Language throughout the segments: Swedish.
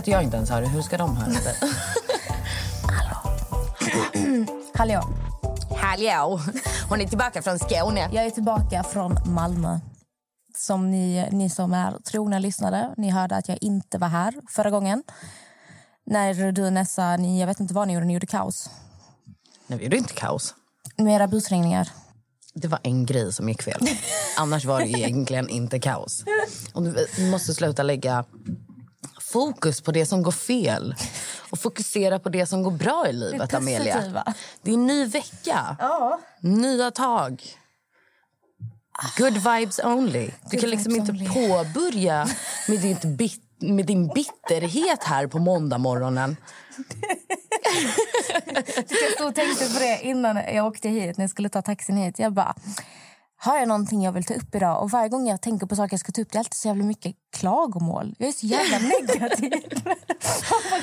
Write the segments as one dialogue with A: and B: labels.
A: Att jag inte ens det. Hur ska de höra det?
B: Hallå.
A: Hallå! Hon är tillbaka från Skåne.
B: Jag är tillbaka från Malmö. Som ni, ni som är trogna lyssnare, ni hörde att jag inte var här förra gången. När du Nessa, ni, jag vet inte vad ni gjorde, ni gjorde kaos.
A: Nej, vi gjorde inte kaos.
B: Med era busringningar.
A: Det var en grej som gick fel. Annars var det egentligen inte kaos. Och du måste sluta lägga fokus på det som går fel och fokusera på det som går bra i livet,
B: Det
A: Amelia. Det är en ny vecka.
B: Ja.
A: Nya tag. Good vibes only. Du
B: Good
A: kan liksom inte
B: only.
A: påbörja med, ditt bit, med din bitterhet här på måndag morgonen.
B: Jag stod och tänkte på det innan jag åkte hit, när jag skulle ta taxin hit. Jag bara, har jag någonting jag vill ta upp idag? Och varje gång jag tänker på saker jag ska ta upp, det är alltid så jävla mycket klagomål. Jag är så jävla negativ.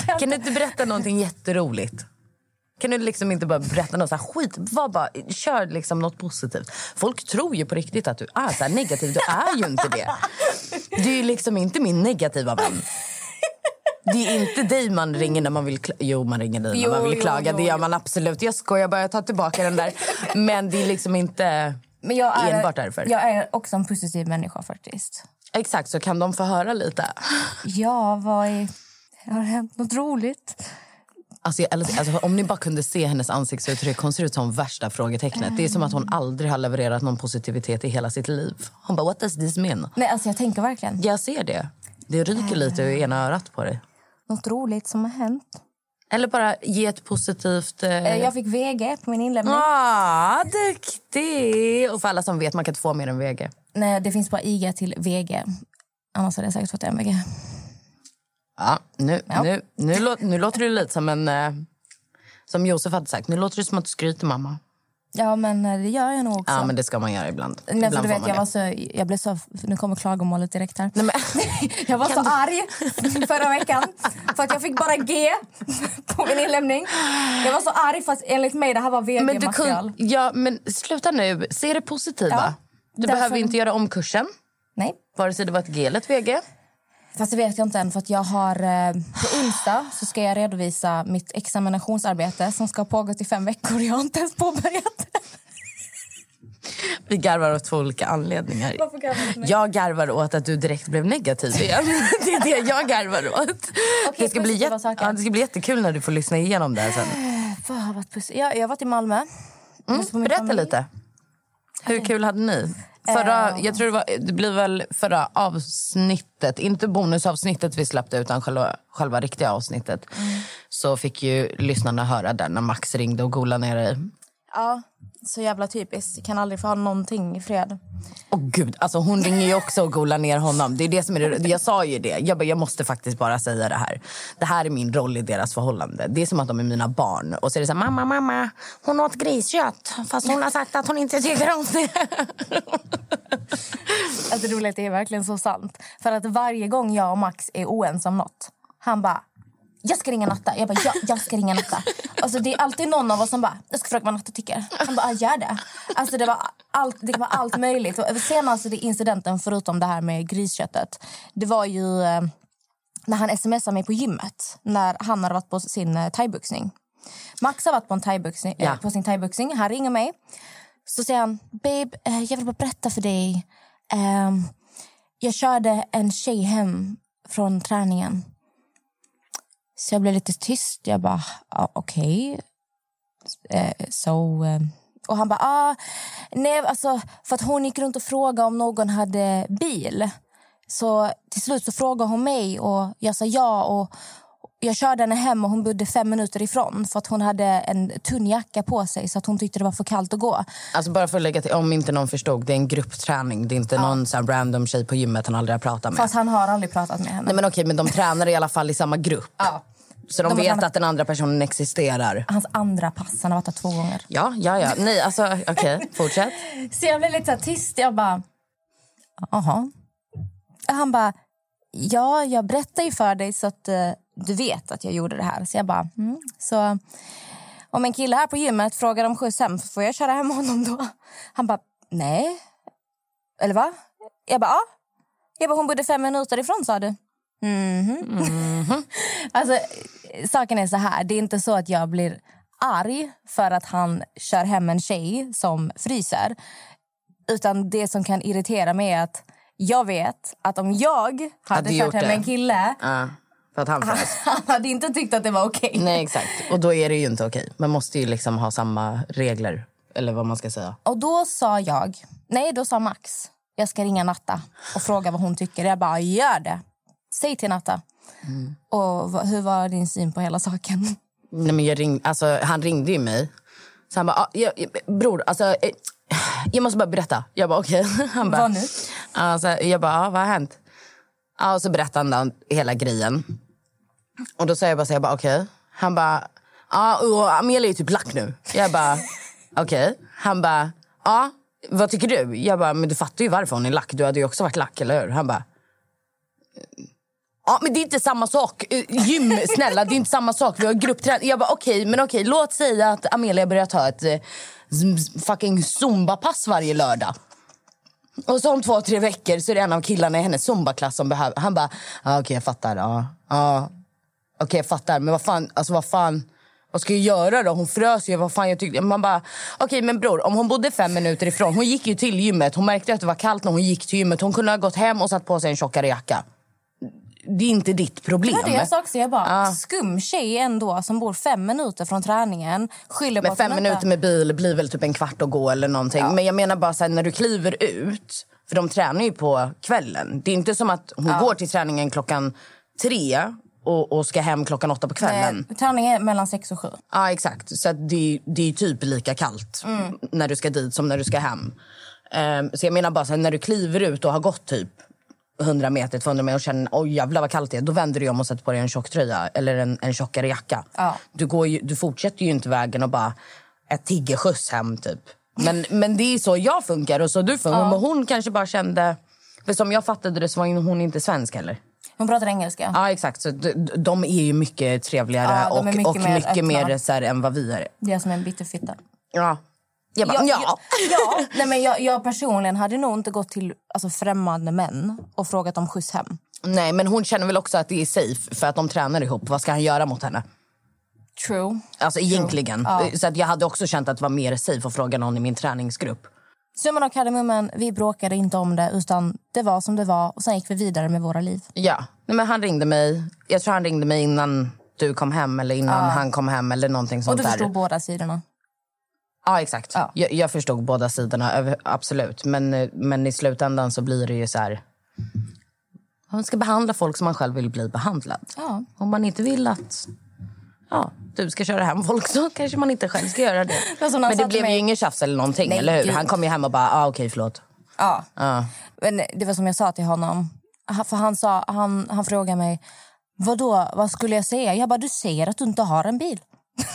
A: Kan du inte berätta någonting jätteroligt? Kan du liksom inte bara berätta något så skit? Var bara, kör liksom något positivt. Folk tror ju på riktigt att du är så negativ. Du är ju inte det. Du är liksom inte min negativa vän. Det är inte dig man ringer när man vill kla- Jo, man ringer dig när
B: Jo,
A: man vill
B: jo,
A: klaga.
B: jo,
A: det gör
B: jo.
A: man absolut. Jag skojar bara, jag tar tillbaka den där. Men det är liksom inte
B: Men jag är,
A: enbart därför.
B: Jag är också en positiv människa faktiskt.
A: Exakt, så kan de få höra lite.
B: Ja, vad är... Har det hänt något roligt?
A: Alltså, jag alltså, om ni bara kunde se hennes ansiktsuttryck. Hon ser ut som värsta frågetecknet. Det är som att hon aldrig har levererat någon positivitet i hela sitt liv. Hon bara, what does this mean?
B: Nej, alltså jag tänker verkligen.
A: Jag ser det. Det ryker lite ur ena örat på dig.
B: Något roligt som har hänt.
A: Eller bara ge ett positivt... Eh...
B: Eh, Jag fick VG på min inlämning.
A: Ah, duktig! Och för alla som vet, man kan inte få mer än VG.
B: Nej, det finns bara IG till VG. Annars hade jag säkert fått MVG.
A: Ja, nu,
B: Ja.
A: Nu, nu, nu låter du lite som en... Eh, som Josef hade sagt, nu låter det som att du skryter mamma.
B: Ja, men eh, det gör jag nog också.
A: Ja, men det ska man göra ibland.
B: Men alltså,
A: ibland
B: du vet, jag, var så, jag blev så... Nu kommer klagomålet direkt här.
A: Nej, men,
B: Jag var så arg förra veckan för att jag fick bara G på min inlämning. Jag var så arg för att enligt mig det här var
A: du
B: VG-material.
A: ja, men sluta nu. Se det positiva.
B: Ja,
A: du
B: därför-
A: behöver inte göra om kursen.
B: Nej,
A: Vare sig det var ett G eller ett VG.
B: Fast det vet jag inte än. För att jag har, eh, på onsdag så ska jag redovisa mitt examinationsarbete som ska ha pågått i fem veckor. Jag har inte ens påbörjat det.
A: Vi garvar åt två olika anledningar.
B: Garvar?
A: Jag garvar åt att du direkt blev negativ igen. Det är det jag garvar åt. det, ska bli ja, det ska bli jättekul när du får lyssna igenom det här sen.
B: Vad har varit? Jag, jag har varit i Malmö.
A: Mm, Berätta
B: familj.
A: lite. Hur kul hade ni? Förra, jag tror det, var, det blir väl förra avsnittet, inte bonusavsnittet vi släppte utan själva, själva riktiga avsnittet. Så fick ju lyssnarna höra där när Max ringde och golade ner dig.
B: Ja, så jävla typiskt. Kan aldrig få ha någonting i fred.
A: Åh gud, alltså hon ringer ju också och golar ner honom. Det är det som är det, jag sa ju det. Jag, bara, jag måste faktiskt bara säga det här. Det här är min roll i deras förhållande. Det är som att de är mina barn. Och så är det så här, mamma, mamma, hon åt griskött. Fast hon har sagt att hon inte tycker om det.
B: Alltså, det roliga är verkligen så sant. För att varje gång jag och Max är oense om något, han bara jag ska ringa Natta. Jag bara, ja, jag ska ringa Natta. Alltså, det är alltid någon av oss som bara, jag ska fråga vad Natta tycker. Han bara, gör det. Alltså, det, var allt, det var allt möjligt. Och senaste incidenten, förutom det här med grisköttet, det var ju eh, när han smsade mig på gymmet. När han hade varit på sin eh, thaiboxning. Max har varit på, en
A: Ja.
B: eh, på sin thaiboxning. Han ringer mig. Så säger han, babe, jag vill bara berätta för dig. Ehm, jag körde en tjej hem från träningen. Så jag blev lite tyst. Jag bara, ah, okej. Eh, so, eh, Och han bara, ah, nej, alltså, för att hon gick runt och frågade om någon hade bil. Så till slut så frågade hon mig och jag sa ja. Och jag körde henne hem och hon bodde fem minuter ifrån för att hon hade en tunn jacka på sig så att hon tyckte det var för kallt att gå.
A: Alltså bara för att lägga till, om inte någon förstod, det är en gruppträning. Det är inte någon sån här random tjej på gymmet han aldrig har pratat med.
B: Fast han har aldrig pratat med henne.
A: Nej men okej, men de tränar i alla fall i samma grupp.
B: Ja.
A: Så de,
B: De
A: vet att den andra personen existerar.
B: Hans andra pass, han har varit där två gånger.
A: Ja, ja, ja. Nej, alltså okej, fortsätt.
B: Så jag blev lite så tyst. Jag bara... Jaha. Han bara... Ja, jag berättar ju för dig så att eh, du vet att jag gjorde det här. Så jag bara... Mm. Så om en kille här på gymmet frågar om skjuts hem, får jag köra hem honom då? Han bara... Nej. Eller va? Jag bara... Ja. Jag bara, hon bodde fem minuter ifrån sa du. Mhm. alltså, saken är så här. Det är inte så att jag blir arg för att han kör hem en tjej som fryser. Utan det som kan irritera mig är att jag vet att om jag hade
A: Hade
B: kört hem
A: det.
B: en kille
A: Ja, för att han frös.
B: han hade inte tyckt att det var okej.
A: Nej, exakt. Och då är det ju inte okej. Man måste ju liksom ha samma regler. Eller vad man ska säga.
B: Och då sa jag, nej då sa Max, jag ska ringa Natta och fråga vad hon tycker. Jag bara, gör det. Säg till Natta. Och vad- hur var din syn på hela saken?
A: Nej, men jag ring, alltså, han ringde ju mig. Så han bara, ah, jag, jag- bror, alltså, eh, jag måste bara berätta. Jag bara, okej. Han bara,
B: Vad nu?
A: Alltså, jag bara, ah, vad har hänt? Ja, och så berättade han då hela grejen. Och då säger jag bara, så jag bara okej. Okay. Han bara, ja, ah, Amelia är typ lack nu. Jag bara, okej. Okay. Han bara, ja, ah, vad tycker du? Jag bara, men du fattar ju varför hon är lack. Du hade ju också varit lack, eller hur? Han bara, Ja, men det är inte samma sak. Gym, snälla, det är inte samma sak. Vi har gruppträning. Jag bara, okej, okay, men okej, okay, låt säga att Amelia börjar ta ett eh, fucking zumba-pass varje lördag. Och så om två, tre veckor så är det en av killarna i hennes zumbaklass som behöver... Han bara, ah, okej okay, jag fattar. Ja, ah, ah, Okej jag fattar, men vad fan, alltså vad fan... Vad ska jag göra då? Hon frös ju. Vad fan jag tyckte. Man bara, okej men bror, om hon bodde fem minuter ifrån. Hon gick ju till gymmet. Hon märkte att det var kallt när hon gick till gymmet. Hon kunde ha gått hem och satt på sig en tjockare jacka. Det är inte ditt problem.
B: Det var det jag sa också. Jag bara, skum tjej ändå som bor fem minuter från träningen. Skyller
A: Men fem
B: inte-
A: minuter med bil blir väl typ en kvart att gå eller någonting. Men jag menar bara så här, när du kliver ut, för de tränar ju på kvällen. Det är inte som att hon går till träningen klockan tre och, och ska hem klockan åtta på kvällen.
B: Eh, Träning är mellan sex och sju.
A: Ja, exakt. Så det, det är typ lika kallt när du ska dit som när du ska hem. Ehm, så jag menar bara så här, när du kliver ut och har gått typ 100 meter, 200 meter och känner oj jävlar vad kallt det är. Då vänder du om och sätter på dig en tjocktröja eller en, en tjockare jacka.
B: Ja.
A: Du, går ju, du fortsätter ju inte vägen och bara ett tiggerskjuts hem typ. Men, men det är så jag funkar och så du funkar. Men hon kanske bara kände... För som jag fattade det så var hon inte svensk heller.
B: Hon pratar engelska.
A: Ja exakt, så de, de är ju mycket trevligare
B: Ja,
A: och
B: mycket
A: och
B: mer
A: mycket mer så här, än vad vi är.
B: Det är som en bitterfitta.
A: Ja. Jag bara,
B: Jag,
A: ja.
B: ja, nej men jag, jag personligen hade nog inte gått till alltså, främmande män och frågat om skjuts hem.
A: Nej, men hon känner väl också att det är safe för att de tränar ihop. Vad ska han göra mot henne?
B: True.
A: Alltså egentligen. Så att jag hade också känt att det var mer safe att fråga någon i min träningsgrupp.
B: Summan av kardemummen, vi bråkade inte om det utan det var som det var och sen gick vi vidare med våra liv.
A: Ja, Nej, men han ringde mig. Jag tror han ringde mig innan du kom hem eller innan han kom hem eller någonting
B: Och
A: sånt
B: du
A: där.
B: förstod båda sidorna.
A: Ja, exakt.
B: Ja.
A: Jag, jag förstod båda sidorna, absolut. Men, men i slutändan så blir det ju så här... Man ska behandla folk som man själv vill bli behandlad.
B: Ja.
A: Om man inte vill att ja, du ska köra hem folk så kanske man inte själv ska göra det.
B: han
A: Men det blev
B: mig-
A: ju ingen tjafs eller någonting,
B: Nej,
A: eller hur?
B: gud.
A: Han kom ju hem och bara, ah, okej förlåt.
B: Ja.
A: Ja.
B: Men det var som jag sa till honom. För han, sa, han, han frågade mig, Vadå, vad skulle jag säga? Jag bara, du säger att du inte har en bil.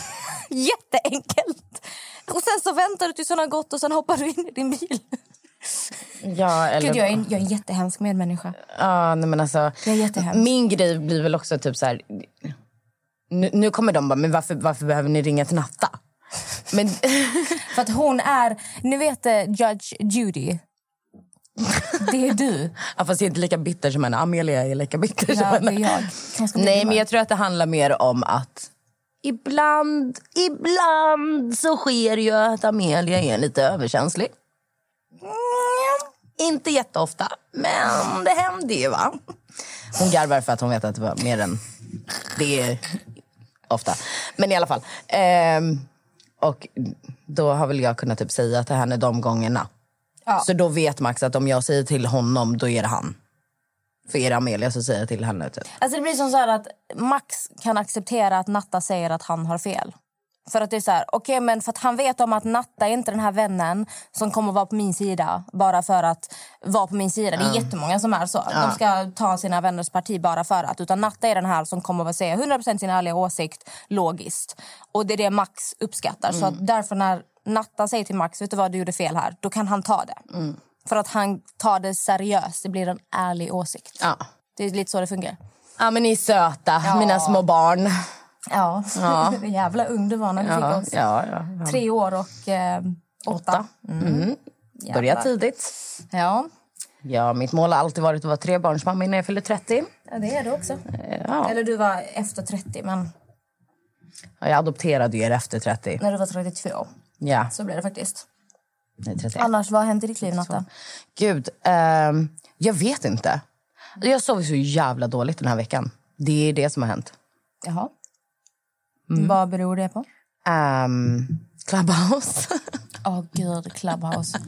B: Jätteenkelt. Och sen så väntar du tills hon har gått och sen hoppar du in i din bil.
A: Ja, eller...
B: Gud, jag, är en, jag är en jättehemsk medmänniska.
A: Ja, nej men alltså,
B: Det är
A: min grej blir väl också typ så här... Nu, nu kommer de bara, men varför, varför behöver ni ringa till Natta? Men,
B: För att hon är, ni vet eh, Judge Judy. Det är du.
A: ja, fast jag är inte lika bitter som henne. Amelia är lika bitter som
B: Ja, det
A: henne.
B: jag. Bli
A: Nej, men jag tror att det handlar mer om att ibland, ibland så sker ju att Amelia är lite överkänslig. Mm, inte jätteofta, men det händer ju va. Hon garvar för att hon vet att det var mer än det är ofta. Men i alla fall. ehm, Och då har väl jag kunnat typ säga till henne de gångerna.
B: Ja.
A: Så då vet Max att om jag säger till honom, då är det han. För är det Amelia så säger jag till henne. Typ.
B: Alltså det blir som så här att Max kan acceptera att Natta säger att han har fel. För att det är så här, okej men för att han vet om att Natta är inte den här vännen som kommer vara på min sida bara för att vara på min sida. Det är jättemånga som är så. De ska ta sina vänners parti bara för att. Utan Natta är den här som kommer att säga 100% sin ärliga åsikt logiskt. Och det är det Max uppskattar. Så att därför när Natta säger till Max, vet du vad du gjorde fel här, då kan han ta det. För att han tar det seriöst, det blir en ärlig åsikt.
A: Ja.
B: Det är lite så det fungerar.
A: ja, men ni är söta,
B: Ja.
A: mina små barn.
B: Ja, jävla ung du var när du
A: Ja,
B: fick oss.
A: ja, ja.
B: Tre år och eh, åtta. Mm.
A: Börja
B: Jävlar.
A: tidigt.
B: Ja.
A: Ja, mitt mål har alltid varit att vara trebarnsmamma innan jag fyller 30.
B: ja, det är du också.
A: Ja.
B: Eller du var efter 30, men
A: Ja, Jag adopterade er efter 30.
B: när du var 32
A: Ja,
B: så blev det faktiskt.
A: nej, 31.
B: Annars, vad har hänt i ditt liv, Natta?
A: Gud, ehm, jag vet inte. Jag sov så jävla dåligt den här veckan. Det är det som har hänt.
B: Jaha.
A: Mm.
B: Vad beror det på?
A: Um, Clubhouse.
B: Åh, gud, Clubhouse.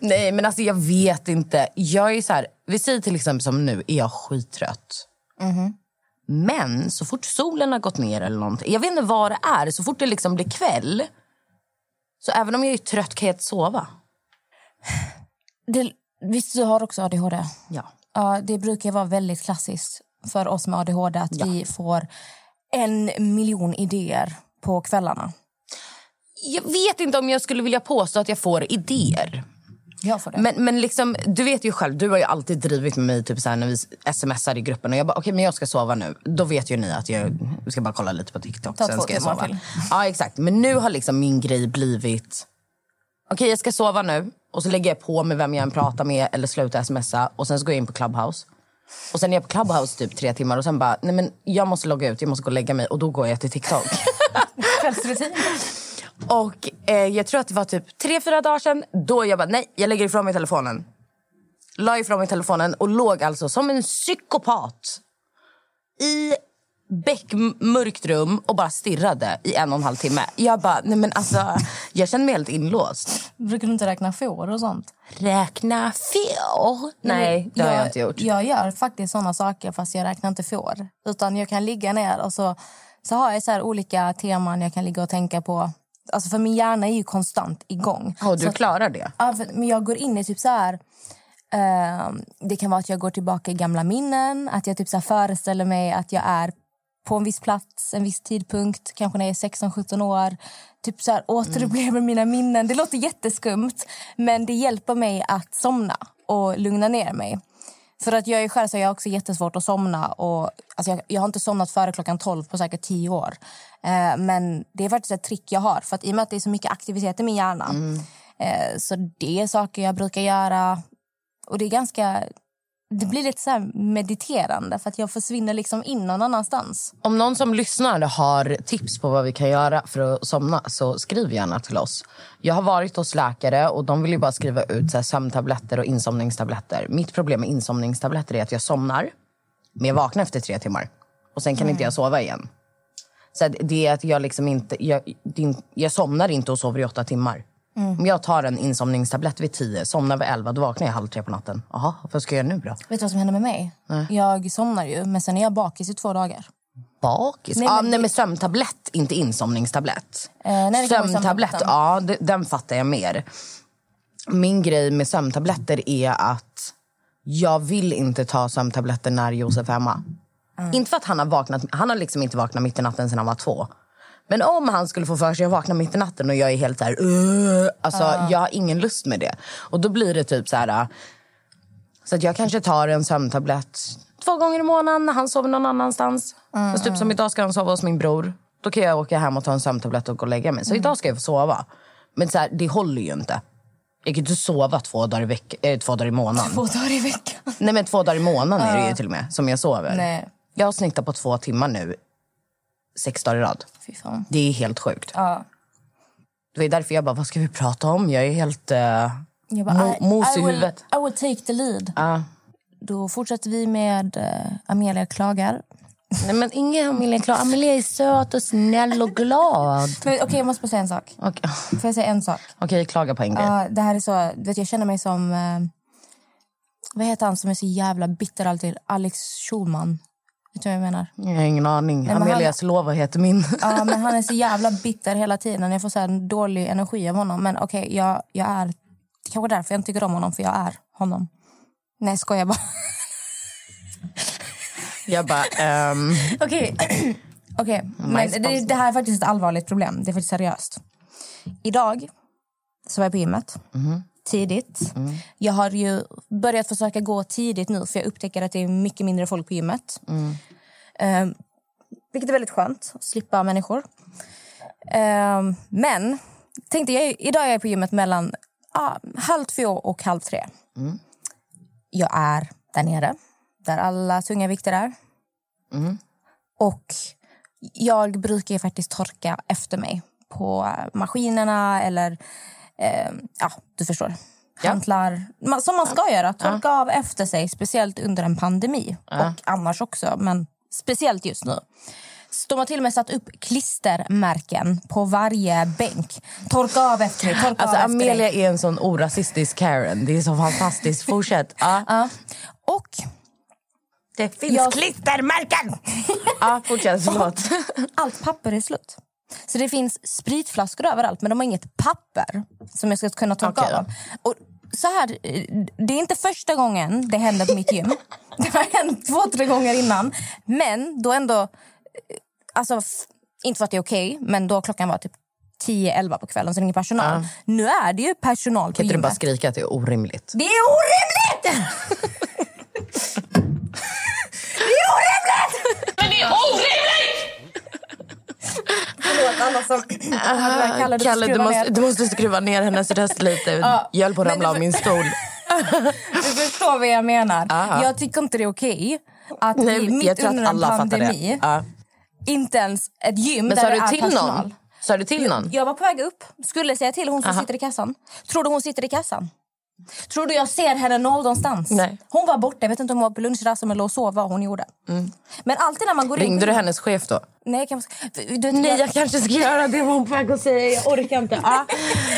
A: Nej, men alltså jag vet inte. Jag är så här, vi säger till exempel som nu, är jag skittrött. Men så fort solen har gått ner eller någonting, jag vet inte vad det är, så fort det liksom blir kväll, så även om jag är trött kan jag inte sova.
B: Det, visst, du har också ADHD?
A: Ja.
B: Ja, det brukar vara väldigt klassiskt för oss med ADHD att vi får en miljon idéer på kvällarna.
A: Jag vet inte om jag skulle vilja påstå att jag får idéer.
B: Jag får det.
A: Men, men liksom, du vet ju själv, du har ju alltid drivit med mig typ så här, när vi smsar i gruppen och jag bara okej men jag ska sova nu. Då vet ju ni att jag ska bara kolla lite på TikTok.
B: Ta
A: sen ska jag sova.
B: till.
A: Ja exakt. Men nu har liksom min grej blivit okej jag ska sova nu och så lägger jag på med vem jag än pratar med eller slutar smsa och sen så går jag in på Clubhouse. Och sen är jag på Clubhouse typ tre timmar och sen bara nej men jag måste logga ut, jag måste gå och lägga mig och då går jag till TikTok.
B: Kvällsrutin.
A: Och eh, jag tror att det var typ tre, fyra dagar sedan. Då jag bara, nej, jag lägger ifrån mig telefonen. La ifrån mig telefonen och låg alltså som en psykopat i beckmörkt rum och bara stirrade i en och en halv timme. Jag bara, nej men alltså, jag kände mig helt inlåst.
B: Brukar du inte räkna får och sånt?
A: Räkna får? Nej, det har jag inte gjort.
B: Jag gör faktiskt såna saker fast jag räknar inte får. Utan jag kan ligga ner och så, så har jag så här olika teman jag kan ligga och tänka på. Alltså för min hjärna är ju konstant igång.
A: Och du
B: Så-
A: klarar det?
B: Ja, men jag går in i typ så här... Eh, det kan vara att jag går tillbaka i gamla minnen. Att jag typ så föreställer mig att jag är på en viss plats, en viss tidpunkt. Kanske när jag är 16-17 år. Typ så här, återupplever mina minnen. Det låter jätteskumt, men det hjälper mig att somna och lugna ner mig. För att jag är själv så jag har också jättesvårt att somna. Och, alltså jag, jag har inte somnat före klockan 12 på säkert 10 år. Eh, men det är faktiskt ett trick jag har. För att I och med att det är så mycket aktivitet i min hjärna. Eh, så det är saker jag brukar göra. Och det är ganska... Det blir lite så här mediterande för att jag försvinner liksom in någon annanstans.
A: Om någon som lyssnar har tips på vad vi kan göra för att somna så skriv gärna till oss. Jag har varit hos läkare och de vill ju bara skriva ut så här sömntabletter och insomningstabletter. Mitt problem med insomningstabletter är att jag somnar, men jag vaknar efter tre timmar. Och sen kan inte jag sova igen. Så det är att jag liksom inte, jag, jag somnar inte och sover i åtta timmar. Om jag tar en insomningstablett vid tio, somnar vid elva, då vaknar jag halv tre på natten. Jaha, vad ska jag göra nu då?
B: Vet du vad som händer med mig? Jag somnar ju, men sen är jag bakis i två dagar.
A: Bakis?
B: Nej,
A: Nej,
B: men
A: nej, men sömntablett, inte insomningstablett.
B: Eh, nej,
A: sömntablett, ja, det, den fattar jag mer. Min grej med sömntabletter är att jag vill inte ta sömntabletter när Josef är hemma. Inte för att han har vaknat, han har liksom inte vaknat mitt i natten sedan han var två. Men om han skulle få för sig att vakna mitt i natten och jag är helt så här, alltså jag har ingen lust med det. Och då blir det typ så här, så att jag kanske tar en sömntablett två gånger i månaden när han sover någon annanstans. Fast typ som idag ska han sova hos min bror. Då kan jag åka hem och ta en sömntablett och gå och lägga mig. Så idag ska jag få sova. Men så här, det håller ju inte. Jag kan inte sova två dagar i, veck- eh, två dagar i månaden.
B: Två dagar i veckan.
A: Nej men två dagar i månaden är det ju till och med som jag sover.
B: Nej.
A: Jag har snittat på två timmar nu. Sex dagar i rad. Det är helt sjukt.
B: Ja.
A: Det var därför jag bara, vad ska vi prata om? Jag är helt uh,
B: Jag bara,
A: mo- mos i huvudet.
B: I will take the lead.
A: Ja.
B: Då fortsätter vi med uh, Amelia klagar.
A: Nej, men ingen Amelia klar. Amelia är söt och snäll och glad.
B: Okej, jag måste bara säga en sak.
A: Okej,
B: Får jag säga en sak?
A: okay, klaga på en grej.
B: Ja, det här är så... Vet, jag känner mig som... Eh, vad heter han som är så jävla bitter alltid? Alex Schulman. Vet du vad jag menar?
A: Jag har ingen aning.
B: han-
A: Amelias lova heter min.
B: Ja, men han är så jävla bitter hela tiden. Jag får så här dålig energi av honom. Men okej, jag, jag är... Det kanske är därför jag inte tycker om honom, för jag är honom. Nej, skojar bara.
A: Jag bara, ehm,
B: Okej, Okej, men
A: Majsballs.
B: det, det här är faktiskt ett allvarligt problem. Det är faktiskt seriöst. Idag så var jag på gymmet. Tidigt. Jag har ju börjat försöka gå tidigt nu för jag upptäcker att det är mycket mindre folk på gymmet. Eh, vilket är väldigt skönt, att slippa människor. Eh, men tänkte jag, idag är jag på gymmet mellan ah, halv två och halv tre. Jag är där nere, där alla tunga vikter är. Och jag brukar ju faktiskt torka efter mig på maskinerna eller... Eh, ja, du förstår. Hantlar. Ma- Som man ska göra. Torka av efter sig, speciellt under en pandemi. Och annars också, men speciellt just nu. Så de har till och med satt upp klistermärken på varje bänk. Torka av efter dig, torka
A: alltså,
B: av
A: Amelia är en sån orasistisk Karen. Det är så fantastiskt. Fortsätt. Ja.
B: Ja. Och
A: Det finns
B: Jag-
A: klistermärken! ja, fortsätt. Förlåt.
B: allt papper är slut. Så det finns spritflaskor överallt, men de har inget papper som jag ska kunna torka
A: då.
B: av. Och så här, det är inte första gången det händer på mitt gym. Det har hänt två, tre gånger innan. Men då ändå... eh, Alltså, inte för att det är okej, men då klockan var typ 10-11 på kvällen så ringer personal. Nu är det ju personal på
A: Kan inte du bara
B: gymmet.
A: skrika att det är orimligt?
B: Det är orimligt! Förlåt alla som hörde Kalle, du
A: Kalle, du måste, du måste skruva ner hennes röst lite. Jag höll på att ramla av min stol.
B: Du förstår vad jag menar.
A: Aha.
B: Jag tycker inte det är okej att
A: Nej,
B: vi mitt under en
A: alla
B: pandemi.
A: Ja.
B: inte ens ett gym
A: Men
B: där det
A: du
B: är
A: till
B: personal.
A: någon? Sa du till någon?
B: Jag var på väg upp. Skulle säga till hon som sitter i kassan. Tror du hon sitter i kassan? Tror du jag ser henne någonstans?
A: Nej.
B: Hon var borta. Jag vet inte om hon var på lunchrasten eller sov vad hon gjorde. Men alltid när man går in...
A: Ringde du hennes chef då?
B: Nej, kan... du, vet,
A: Nej,
B: jag...
A: jag kanske ska göra det var hon på att säga. Jag orkar inte. Ja.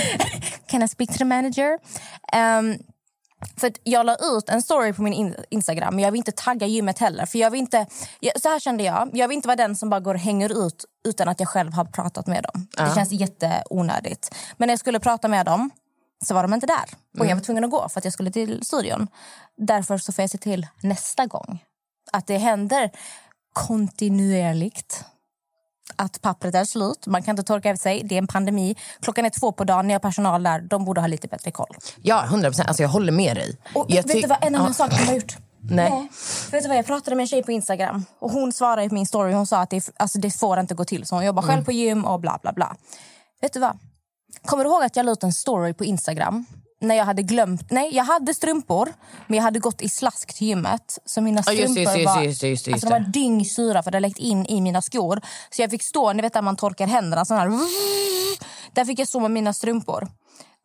B: Can I speak to the manager? Ehm, för jag la ut en story på min in- Instagram, men jag vill inte tagga gymmet heller. För jag vill inte, jag, så här kände jag. Jag vill inte vara den som bara går och hänger ut utan att jag själv har pratat med dem. Det känns jätteonödigt. Men när jag skulle prata med dem så var de inte där. Och jag var tvungen att gå för att jag skulle till studion. Därför så får jag se till nästa gång att det händer kontinuerligt att pappret är slut. Man kan inte torka efter sig. Det är en pandemi. Klockan är två på dagen. Ni har personal där. De borde ha lite bättre koll.
A: Ja, 100 procent. Alltså, jag håller med dig.
B: Och
A: jag
B: vet du vad en annan
A: Ja.
B: sak de har gjort?
A: Nej.
B: Vet du vad, jag pratade med en tjej på Instagram och hon svarade på min story. Hon sa att det, alltså, det får inte gå till så. Hon jobbar själv på gym och bla bla bla. Vet du vad? Kommer du ihåg att jag la ut en story på Instagram? När jag hade glömt... Nej, jag hade strumpor, men jag hade gått i slask till gymmet. Så mina strumpor
A: just just
B: var,
A: just just
B: alltså, de
A: det.
B: var dyngsura för det läckt in i mina skor. Så jag fick stå, ni vet där man torkar händerna, sån här... Där fick jag stå med mina strumpor.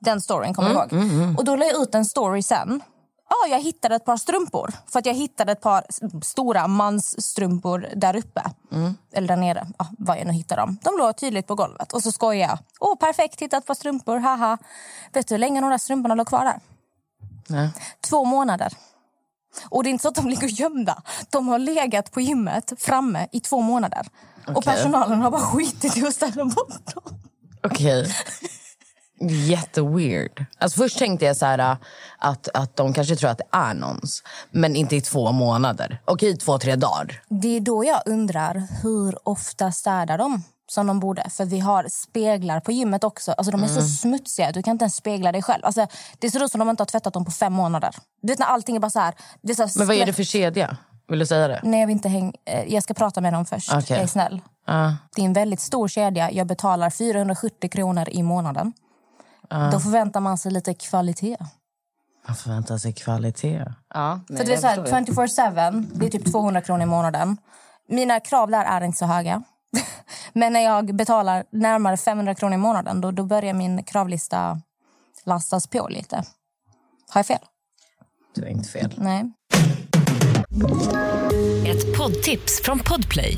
B: Den storyn kommer
A: Mm,
B: jag ihåg. Och då la jag ut en story sen. Ja, jag hittade ett par strumpor. För att jag hittade ett par stora mansstrumpor där uppe.
A: Mm.
B: Eller där nere. Ja, var jag nu hittade dem. De låg tydligt på golvet. Och så skojar jag. Åh, perfekt, hittat ett par strumpor. Haha. Vet du hur länge de där strumporna låg kvar där?
A: Nej.
B: Två månader. Och det är inte så att de ligger gömda. De har legat på gymmet framme i två månader. Och
A: Okej.
B: personalen har bara skitit i att ställa bort dem.
A: Okej. Jätteweird. Alltså först tänkte jag så här, äh, att, att de kanske tror att det är någons. Men inte i två månader. Okej, två, tre dagar.
B: Det är då jag undrar hur ofta städar de som de borde. För vi har speglar på gymmet också. Alltså de är
A: Mm.
B: så smutsiga. Du kan inte ens spegla dig själv. Alltså, det ser ut som de inte har tvättat dem på fem månader. Du vet när allting är bara så här. Det så här
A: Men vad är det för kedja? Vill du säga det?
B: Nej, jag vill inte häng... eh, Jag ska prata med dem först.
A: Okej.
B: Jag är snäll.
A: Ja.
B: Det är en väldigt stor kedja. Jag betalar 470 kronor i månaden. Då förväntar man sig lite kvalitet.
A: Man förväntar sig kvalitet. Ja,
B: För det är så här, 24-7, det är typ 200 kronor i månaden. Mina krav där är inte så höga. Men när jag betalar närmare 500 kronor i månaden då, då börjar min kravlista lastas på lite. Har jag fel?
A: Du är inte fel.
B: Nej.
C: Ett poddtips från Podplay.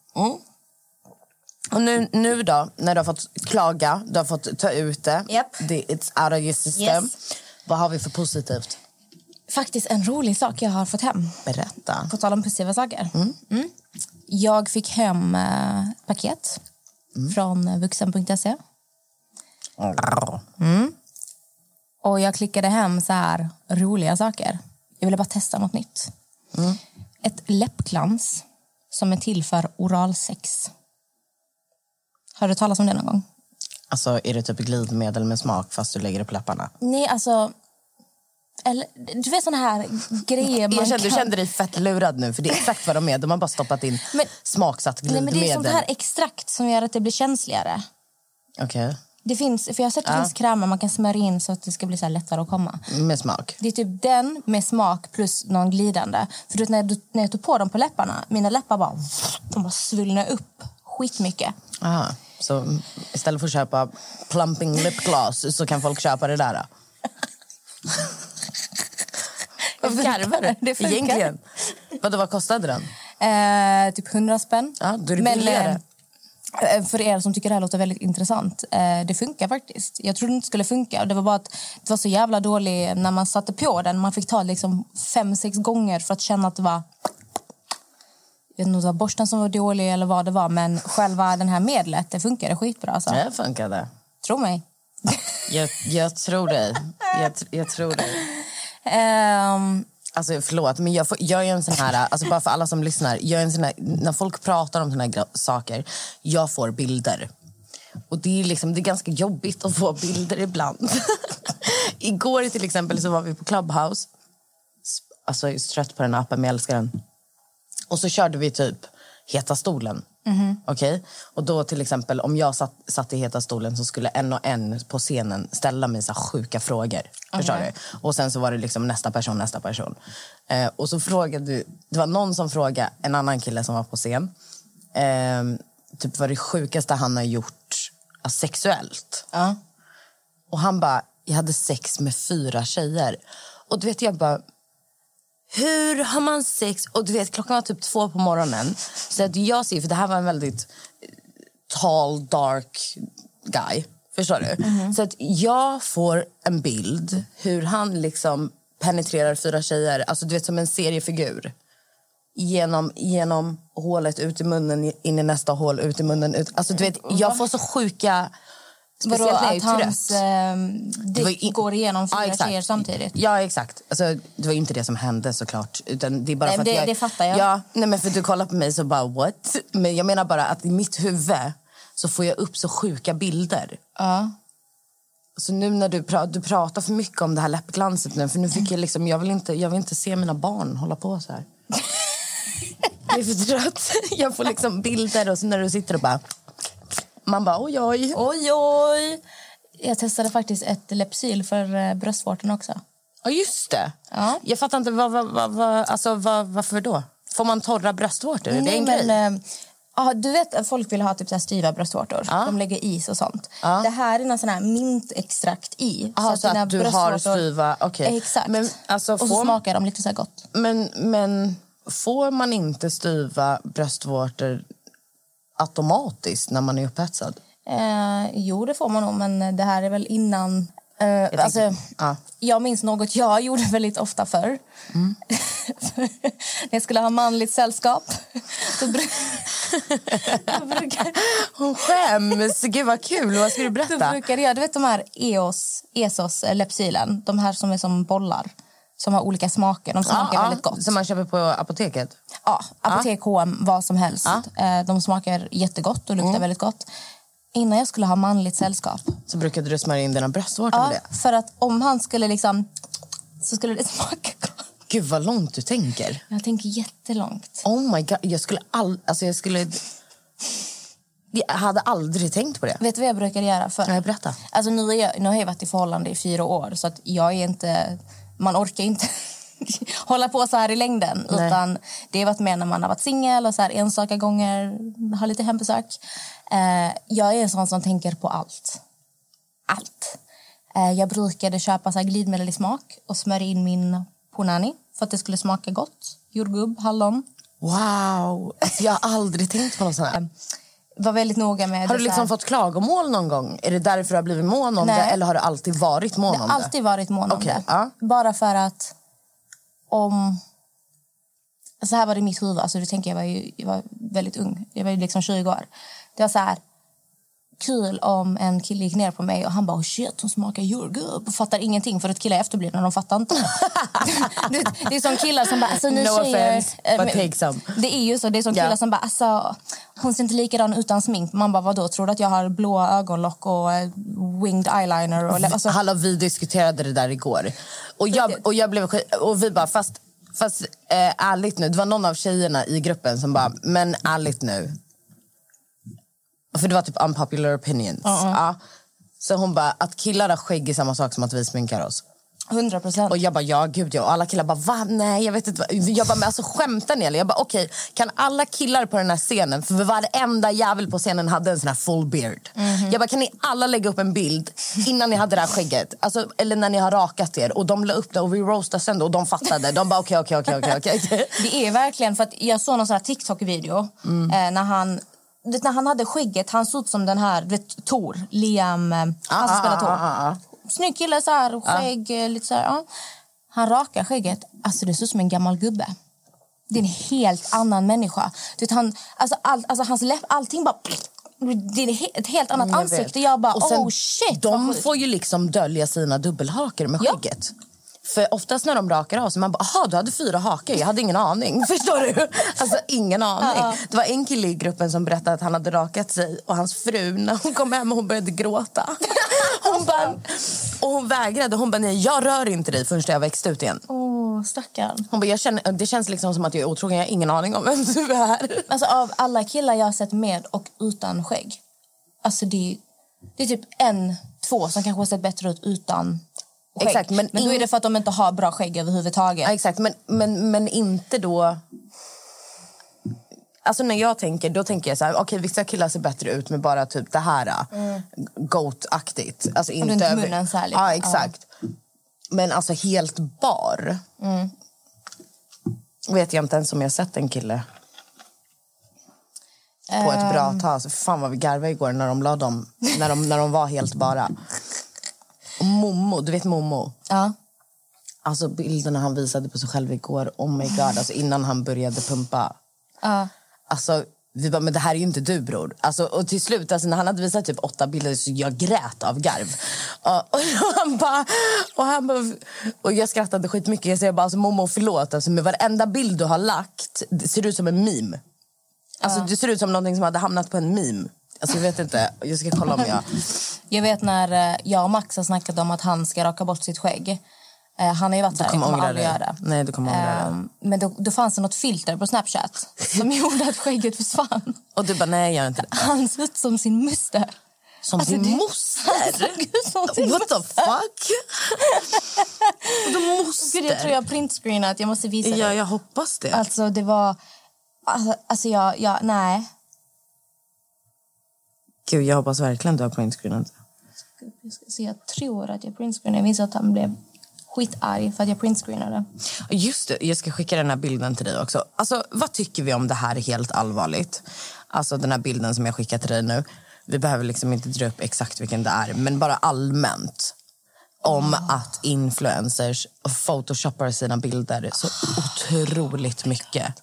A: Och nu, nu då, när du har fått klaga, du har fått ta ut det,
B: Japp.
A: det it's out of your system.
B: Yes.
A: Vad har vi för positivt?
B: Faktiskt en rolig sak jag har fått hem.
A: Berätta.
B: På tal om positiva saker. Mm. Jag fick hem eh, paket från vuxen.se. Mm. Och jag klickade hem så här roliga saker. Jag ville bara testa något nytt. Ett läppglans som är till för oralsex. Har du talat om det någon gång?
A: Alltså, är det typ glidmedel med smak fast du lägger det på läpparna?
B: Nej, alltså... Eller, du vet såna här grejer man
A: Jag kände, Du
B: kan...
A: kände dig fett lurad nu, för det är exakt vad de är. De har bara stoppat in
B: Men-
A: smaksatt
B: Nej,
A: glidmedel.
B: men det är sånt här extrakt som gör att det blir känsligare.
A: Okej,
B: Det finns, för jag har sett att det finns krämer man kan smörja in så att det ska bli så lättare att komma.
A: med smak.
B: Det är typ den med smak plus någon glidande. För du vet, när, jag, när jag tog på dem på läpparna, mina läppar bara, de bara svullnade upp skitmycket.
A: Aha. Så istället för att köpa plumping lip gloss så kan folk köpa det där? Varför garvar du?
B: Det funkar.
A: Egentligen. Vadå, vad kostade den?
B: Eh, typ 100 spänn.
A: Ja, då är det
B: Men,
A: billigare.
B: eh, För er som tycker det här låter väldigt intressant, eh, det funkar faktiskt. Jag trodde inte det skulle funka. Det var bara att det var så jävla dålig när man satte på den. Man fick ta liksom fem, sex gånger för att känna att det var... Jag vet inte om det var borsten som var dålig eller vad det var, men själva den här medlet, det funkade skitbra. Alltså.
A: Det funkade.
B: Tro mig.
A: Jag, jag tror dig. Jag, jag tror dig.
B: Ehm,
A: Alltså förlåt, men jag, får, jag är en sån här, alltså bara för alla som lyssnar, jag är en sån här, när folk pratar om såna här saker, jag får bilder. Och det är liksom, det är ganska jobbigt att få bilder ibland. Igår till exempel så var vi på Clubhouse. Alltså jag är så trött på den appen, men jag älskar den. Och så körde vi typ Heta stolen. Okej? Och då till exempel om jag satt, satt i Heta stolen så skulle en och en på scenen ställa mig så sjuka frågor. Förstår du? Och sen så var det liksom nästa person, nästa person. Eh, och så frågade du, det var någon som frågade en annan kille som var på scen. Eh, typ vad det sjukaste han har gjort alltså, sexuellt.
B: ja.
A: Och han bara, jag hade sex med fyra tjejer. Och du vet, jag bara, hur har man sex? Och du vet, klockan var typ två på morgonen. Så att jag ser, för det här var en väldigt eh, tall, dark guy. Förstår du? Så att jag får en bild hur han liksom penetrerar fyra tjejer, alltså du vet som en seriefigur. Genom, genom hålet, ut i munnen, in i nästa hål, ut i munnen. Ut. Alltså du vet, jag får så sjuka...
B: Vadå,
A: Speciellt när jag är
B: att hans
A: ju
B: dick
A: in-
B: går igenom fyra
A: exakt.
B: tjejer samtidigt?
A: Ja, exakt. Alltså, det var inte det som hände såklart. Utan det är bara
B: Nej,
A: för att
B: det-
A: jag,
B: det fattar jag.
A: Ja, nej, men för du kollar på mig så bara what? Men jag menar bara att i mitt huvud så får jag upp så sjuka bilder.
B: Ja.
A: Så nu när du, pra- du pratar för mycket om det här läppglanset nu, för nu fick jag liksom, jag vill inte, jag vill inte se mina barn hålla på så här. Jag är för trött. Jag får liksom bilder och så när du sitter och bara... Man bara oj, oj.
B: Oj, oj! Jag testade faktiskt ett Lepsyl för eh, bröstvårtan också.
A: Ja, just det.
B: Ja.
A: Jag fattar inte, vad, vad, vad, vad, alltså, vad, varför då? Får man torra bröstvårtor? Är det
B: Nej,
A: en
B: men,
A: grej?
B: eh, ja, du vet att folk vill ha typ så här styva bröstvårtor.
A: Ja.
B: De lägger is och sånt.
A: Ja.
B: Det här är någon sån här mintextrakt i.
A: Aha, så
B: dina
A: att du har styva... okej.
B: Exakt.
A: Men, alltså,
B: och så
A: får,
B: smakar de lite så gott.
A: men, men får man inte styva bröstvårtor automatiskt när man är upphetsad?
B: Eh, jo, det får man nog, men det här är väl innan... Eh, alltså,
A: tänker- ja.
B: Jag minns något jag gjorde väldigt ofta förr.
A: Mm.
B: När jag skulle ha manligt sällskap. Då, då,
A: Hon skäms! Gud vad kul! Vad ska du
B: då
A: berätta?
B: brukade jag... Du vet de här EOS, Esos Lepsylen? De här som är som bollar. Som har olika smaker. De smakar väldigt gott.
A: Som man köper på apoteket?
B: Ja, apotek, H&M, vad som helst. Eh, De smakar jättegott och luktar
A: Mm.
B: väldigt gott. Innan jag skulle ha manligt sällskap
A: Så brukade du smörja in dina bröstvårtor
B: Ja,
A: med det?
B: för att om han skulle liksom... Så skulle det smaka gott.
A: Gud vad långt du tänker.
B: Jag tänker jättelångt.
A: Oh my god, jag skulle all, alltså jag skulle... Jag hade aldrig tänkt på det.
B: Vet du vad jag brukar göra? För?
A: Nej, berätta.
B: Alltså, nu, är jag, nu har jag varit i förhållande i fyra år, så att jag är inte... Man orkar inte hålla på så här i längden.
A: Nej.
B: Utan Det har varit med när man har varit singel och så här enstaka gånger har lite hembesök. Eh, jag är en sån som tänker på allt. Allt. Eh, jag brukade köpa så här glidmedel i smak och smörja in min punani för att det skulle smaka gott. Jordgubb, hallon.
A: Wow! Alltså, jag har aldrig tänkt på något sånt här.
B: Var väldigt noga med
A: Har du liksom fått klagomål någon gång? Är det därför du har blivit mån om
B: Nej.
A: det? Eller har du alltid varit mån
B: Jag
A: om
B: har
A: det?
B: alltid varit mån om
A: Okej,
B: det.
A: ja.
B: Bara för att om... Så här var det i mitt huvud. Alltså, du tänker, jag, var ju, jag var väldigt ung. Jag var ju liksom 20 år. Det var så här... Kul om en kille gick ner på mig och han bara oh shit hon smakar jordgubb och fattar ingenting för att killar är efterblivna de fattar inte. Det är som killar som bara alltså ni
A: No
B: tjejer
A: offense, some.
B: Det är ju så, det är som
A: Ja.
B: killar som bara alltså hon ser inte likadan utan smink. Man bara vadå tror du att jag har blåa ögonlock och eh, winged eyeliner och alltså,
A: Hallå, vi diskuterade det där igår. Och jag, och jag blev och vi bara, fast, fast eh, ärligt nu, det var någon av tjejerna i gruppen som bara, men ärligt nu. För det var typ unpopular opinions. Ja. Så hon bara, att killar har skägg är samma sak som att vi sminkar oss.
B: 100 procent.
A: Och jag bara, ja gud ja. Och alla killar bara, va? Nej jag vet inte. vad." Jag bara, men alltså skämtar ni eller? Jag bara, okej. Kan alla killar på den här scenen, för varenda jävel på scenen hade en sån här full beard. Jag bara, kan ni alla lägga upp en bild innan ni hade det här skägget? Alltså, eller när ni har rakat er. Och de la upp det och vi roastade sönder och de fattade. De bara, okej, okej, okej, okej, okej.
B: Det är verkligen för att jag såg någon sån här TikTok-video
A: Mm.
B: eh, när han när han hade skägget, han såg ut som den här, du vet, Tor, Liam, eh, han som
A: ah,
B: spelar Tor.
A: ah, ah, ah.
B: Snygg kille, så här, skägg, eh, lite så här, ja. Han rakar skägget, alltså det ser ut som en gammal gubbe. Det är en helt annan människa. Du vet, han, alltså, all, alltså, hans läpp, allting bara... Det är ett helt annat
A: Jag
B: ansikte.
A: vet.
B: Jag bara,
A: sen,
B: oh shit.
A: De får ju liksom dölja sina dubbelhakor med
B: Ja.
A: skägget. För oftast när de rakar av sig, man bara, aha du hade fyra hakor, jag hade ingen aning. Förstår du? Alltså ingen aning. Det var en kille i gruppen som berättade att han hade rakat sig och hans fru, när hon kom hem, hon började gråta. Hon bara, och hon vägrade, hon bara, nej jag rör inte dig förrän jag växt ut igen.
B: Åh, stackarn.
A: Hon bara, jag känner, det känns liksom som att jag är otrogen, jag har ingen aning om vem du är.
B: Alltså av alla killar jag har sett med och utan skägg. Alltså det, det är typ en, två som kanske har sett bättre ut utan skägg.
A: Exakt, men
B: men då är det för att de inte har bra skägg överhuvudtaget.
A: Ja, exakt, men, men, men inte då... Alltså när jag tänker, då tänker jag så här, okej vissa killar ser bättre ut med bara typ det här mm. goat-aktigt. Alltså inte
B: runt
A: över-
B: munnen så här lite.
A: Ja, exakt. Men alltså helt bar.
B: Mm.
A: Vet jag inte ens om jag sett en kille på ett bra
B: Ehm.
A: tag. Alltså, fan vad vi garvade igår när de, la dem, när de, när de var helt bara. Och Momo, du vet Momo?
B: Ja.
A: Alltså bilderna han visade på sig själv igår, oh my god, alltså innan han började pumpa.
B: Ja.
A: Alltså, vi bara, men det här är ju inte du bror. Alltså, och till slut, alltså, när han hade visat typ åtta bilder så jag grät av garv. Och, och han bara, och han bara, och jag skrattade skitmycket. Jag säger bara, alltså Momo förlåt, alltså, med varenda bild du har lagt, det ser ut som en meme. Alltså det ser ut som någonting som hade hamnat på en meme. Alltså jag vet inte, jag ska kolla om jag...
B: Jag vet när eh, jag och Max har snackat om att han ska raka bort sitt skägg. Eh, Han har ju varit så här, jag
A: kommer
B: aldrig
A: det.
B: göra det.
A: Nej, du kommer ångra det.
B: Ehm, Men då, då fanns det något filter på Snapchat som gjorde att skägget försvann.
A: Och du bara, nej jag inte det.
B: Han såg ut som sin moster.
A: Som
B: Alltså,
A: sin
B: det-
A: moster?
B: Som sin
A: What the fuck? Vadå moster?
B: Gud, jag tror jag printscreenat. Jag måste visa
A: Ja,
B: dig.
A: jag hoppas det.
B: Alltså, det var... Alltså, alltså jag, jag... Nej.
A: Gud, jag hoppas verkligen du har printscreenat.
B: Jag, tror att jag printscreenade. Jag minns att han blev skitarg för att jag printscreenade.
A: Just det, jag ska skicka den här bilden till dig också. Alltså, vad tycker vi om det här helt allvarligt? Alltså den här bilden som jag skickar till dig nu. Vi behöver liksom inte dra upp exakt vilken det är, men bara allmänt. Om att influencers photoshoppar sina bilder så otroligt mycket.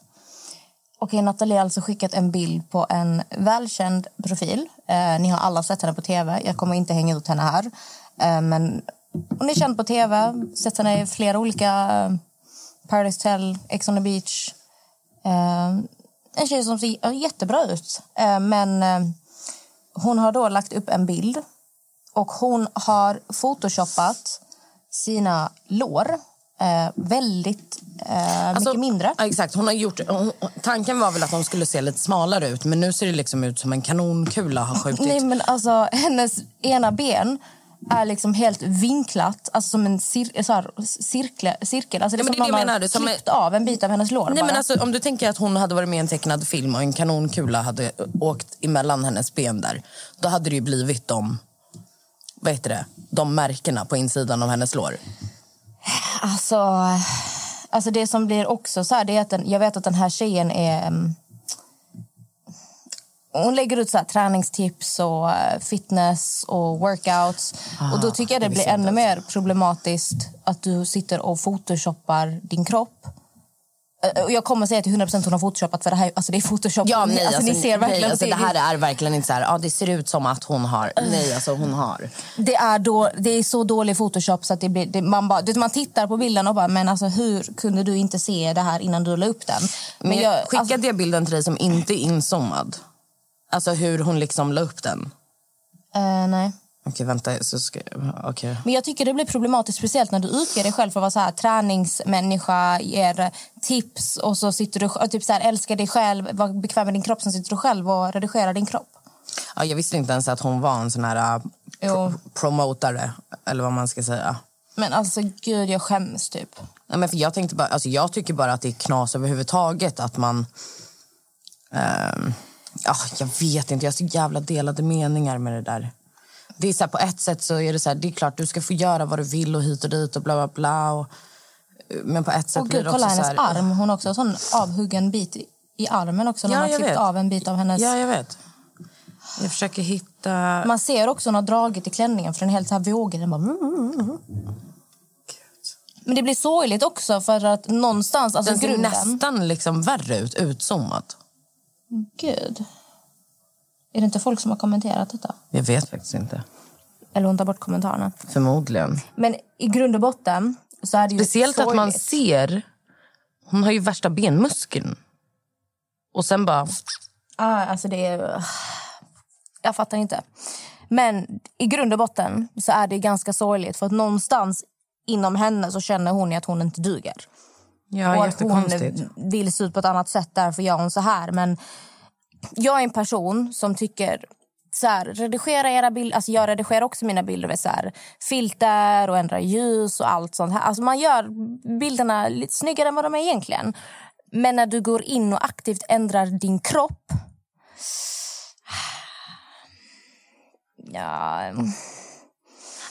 B: Okej, Nathalie har alltså skickat en bild på en välkänd profil. Eh, ni har alla sett henne på tv. Jag kommer inte hänga ut henne här. Eh, men hon är känd på tv. Sett henne i flera olika eh, Paradise Hotel, Ex on the beach. Eh, en tjej som ser jättebra ut. Eh, men eh, hon har då lagt upp en bild. Och hon har photoshoppat sina lår eh, väldigt eh, mycket mindre.
A: Ja, exakt. Hon har gjort, hon, tanken var väl att de skulle se lite smalare ut men nu ser det liksom ut som en kanonkula har skjutit.
B: Nej, men alltså, hennes ena ben är liksom helt vinklat, alltså som en cir så här, cirkel. cirkel. Alltså det är
A: Ja,
B: som
A: det är
B: någon
A: menar, som
B: klippt av en bit av hennes lår.
A: Nej,
B: bara.
A: men alltså, om du tänker att hon hade varit med i en tecknad film och en kanonkula hade åkt emellan hennes ben där. Då hade det ju blivit de, vad heter det, de märkena på insidan av hennes lår.
B: Alltså, alltså det som blir också så här, det är att den, jag vet att den här tjejen är... Hon lägger ut så här, träningstips och eh, fitness och workouts. och då tycker jag det,
A: det
B: blir ännu mer problematiskt att du sitter och photoshoppar din kropp. Eh, och Jag kommer säga till 100% hon har photoshoppat för det här alltså det är photoshop.
A: Ja, nej,
B: alltså, ni ser verkligen
A: nej, alltså,
B: det,
A: här är verkligen inte så här, ja, det ser ut som att hon har. Nej, alltså hon har.
B: det är, då, det är så dålig photoshop så att det blir, det, man, bara, man tittar på bilden och bara men alltså hur kunde du inte se det här innan du la upp den?
A: Men jag, skickade
B: alltså-
A: jag bilden till dig som inte är inzoomad? Alltså hur hon liksom la upp den?
B: Eh, nej.
A: Okej, vänta. Så ska, okej.
B: Men jag tycker det blir problematiskt speciellt när du utger dig själv för att vara så här, träningsmänniska, ger tips och så sitter du och typ så här, älskar dig själv, var bekväm med din kropp, sen sitter du själv och redigerar din kropp.
A: Ja, jag visste inte ens att hon var en sån här
B: Jo.
A: pro promotare, eller vad man ska säga.
B: Men alltså gud, jag skäms typ.
A: Nej, men för jag, tänkte bara, alltså jag tycker bara att det är knas överhuvudtaget att man... ehm, ja, jag vet inte, jag har så jävla delade meningar med det där. Det är så här, på ett sätt så är det så här, det är klart du ska få göra vad du vill och hit och dit och bla bla bla. Och, men på ett sätt
B: Och
A: blir
B: gud,
A: det också
B: kolla hennes
A: här,
B: arm. Hon har också en sån avhuggen bit i, i armen också. När
A: Ja,
B: man klippt
A: vet.
B: av en bit av hennes...
A: Ja, jag vet. Jag försöker hitta...
B: Man ser också hon har dragit i klänningen för den är helt så här vågig. Den bara... Men det blir sorgligt också för att någonstans, alltså
A: Den ser
B: grunden...
A: nästan liksom värre ut, utzoomad.
B: Gud. Är det inte folk som har kommenterat detta?
A: Jag vet faktiskt inte.
B: Eller hon tar bort kommentarerna.
A: Förmodligen.
B: Men i grund och botten så är det ju
A: Speciellt att man
B: sorgligt.
A: ser... Hon har ju värsta benmuskeln. Och sen bara...
B: Ah, alltså det är... Jag fattar inte. Men i grund och botten så är det ganska sorgligt. För att någonstans inom henne så känner hon att hon inte duger.
A: Ja,
B: och att hon vill se ut på ett annat sätt, därför gör hon så här. Men jag är en person som tycker så här, redigera era bilder, alltså jag redigerar också mina bilder med så här, filter och ändrar ljus och allt sånt här. Alltså man gör bilderna lite snyggare än vad de är egentligen. Men när du går in och aktivt ändrar din kropp Ja, mm.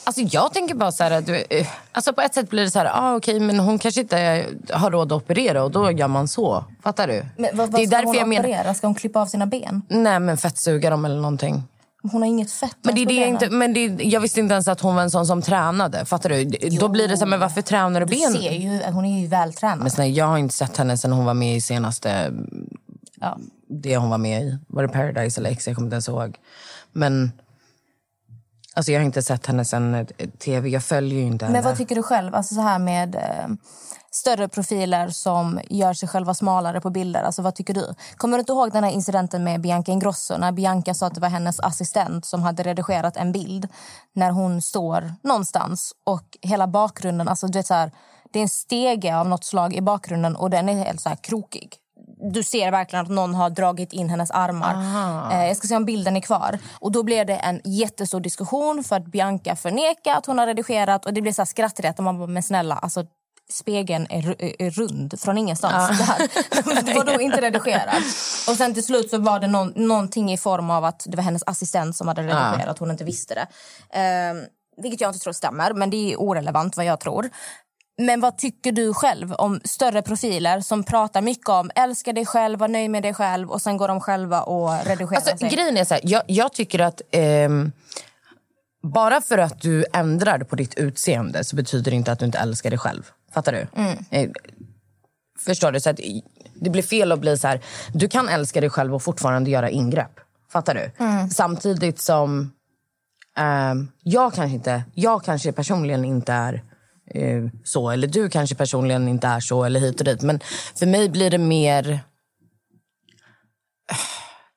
A: Alltså jag tänker bara så här... Du, eh, alltså på ett sätt blir det så här... Ah, okej, men hon kanske inte har råd att operera och då gör man så. Fattar du?
B: men vad,
A: det
B: vad
A: är
B: ska
A: därför
B: hon
A: jag menar...
B: operera? Ska hon klippa av sina ben?
A: Nej, men fettsuga dem eller någonting.
B: Hon har inget fett
A: Men, det är det jag
B: benen.
A: inte, men det, jag visste inte ens att hon var en sån som tränade. Fattar du? Då blir det så här, men varför tränar du
B: Du
A: ben?
B: ser ju, hon är ju vältränad.
A: Men snälla, jag har inte sett henne sen hon var med i senaste...
B: Ja.
A: Det hon var med i. Var det Paradise eller X? Jag kommer inte ens ihåg. Men... Alltså jag har inte sett henne sen eh, tv. Jag följer inte henne.
B: Men vad tycker du själv? Alltså så här med eh, större profiler som gör sig själva smalare på bilder. Alltså vad tycker du? Kommer du inte ihåg den här incidenten med Bianca Ingrosso när Bianca sa att det var hennes assistent som hade redigerat en bild när hon står någonstans och hela bakgrunden, alltså du vet så här, det är en stege av något slag i bakgrunden och den är helt så här krokig. Du ser verkligen att någon har dragit in hennes armar. Eh, jag ska se om bilden är kvar. Och Då blev det en jättestor diskussion för att Bianca förnekar att hon har redigerat. Och Det blev så här skrattret. Och man bara, men snälla, alltså, spegeln är, är rund från ingenstans. Det, här, det var då inte redigerat. Och sen till slut så var det någon, någonting i form av att det var hennes assistent som hade redigerat. Hon inte visste det. Eh, vilket jag inte tror stämmer, men det är orelevant vad jag tror. Men vad tycker du själv om större profiler som pratar mycket om älska dig själv, var nöjd med dig själv och sen går de själva och redigerar
A: Alltså,
B: sig?
A: grejen är så här, jag, jag tycker att ehm, bara för att du ändrar på ditt utseende så betyder det inte att du inte älskar dig själv. Fattar du? Eh, förstår du? Så att, det blir fel att bli så här, du kan älska dig själv och fortfarande göra ingrepp. Fattar du? Samtidigt som ehm, jag kanske inte, jag kanske personligen inte är eh, så, eller du kanske personligen inte är så, eller hit och dit. Men för mig blir det mer...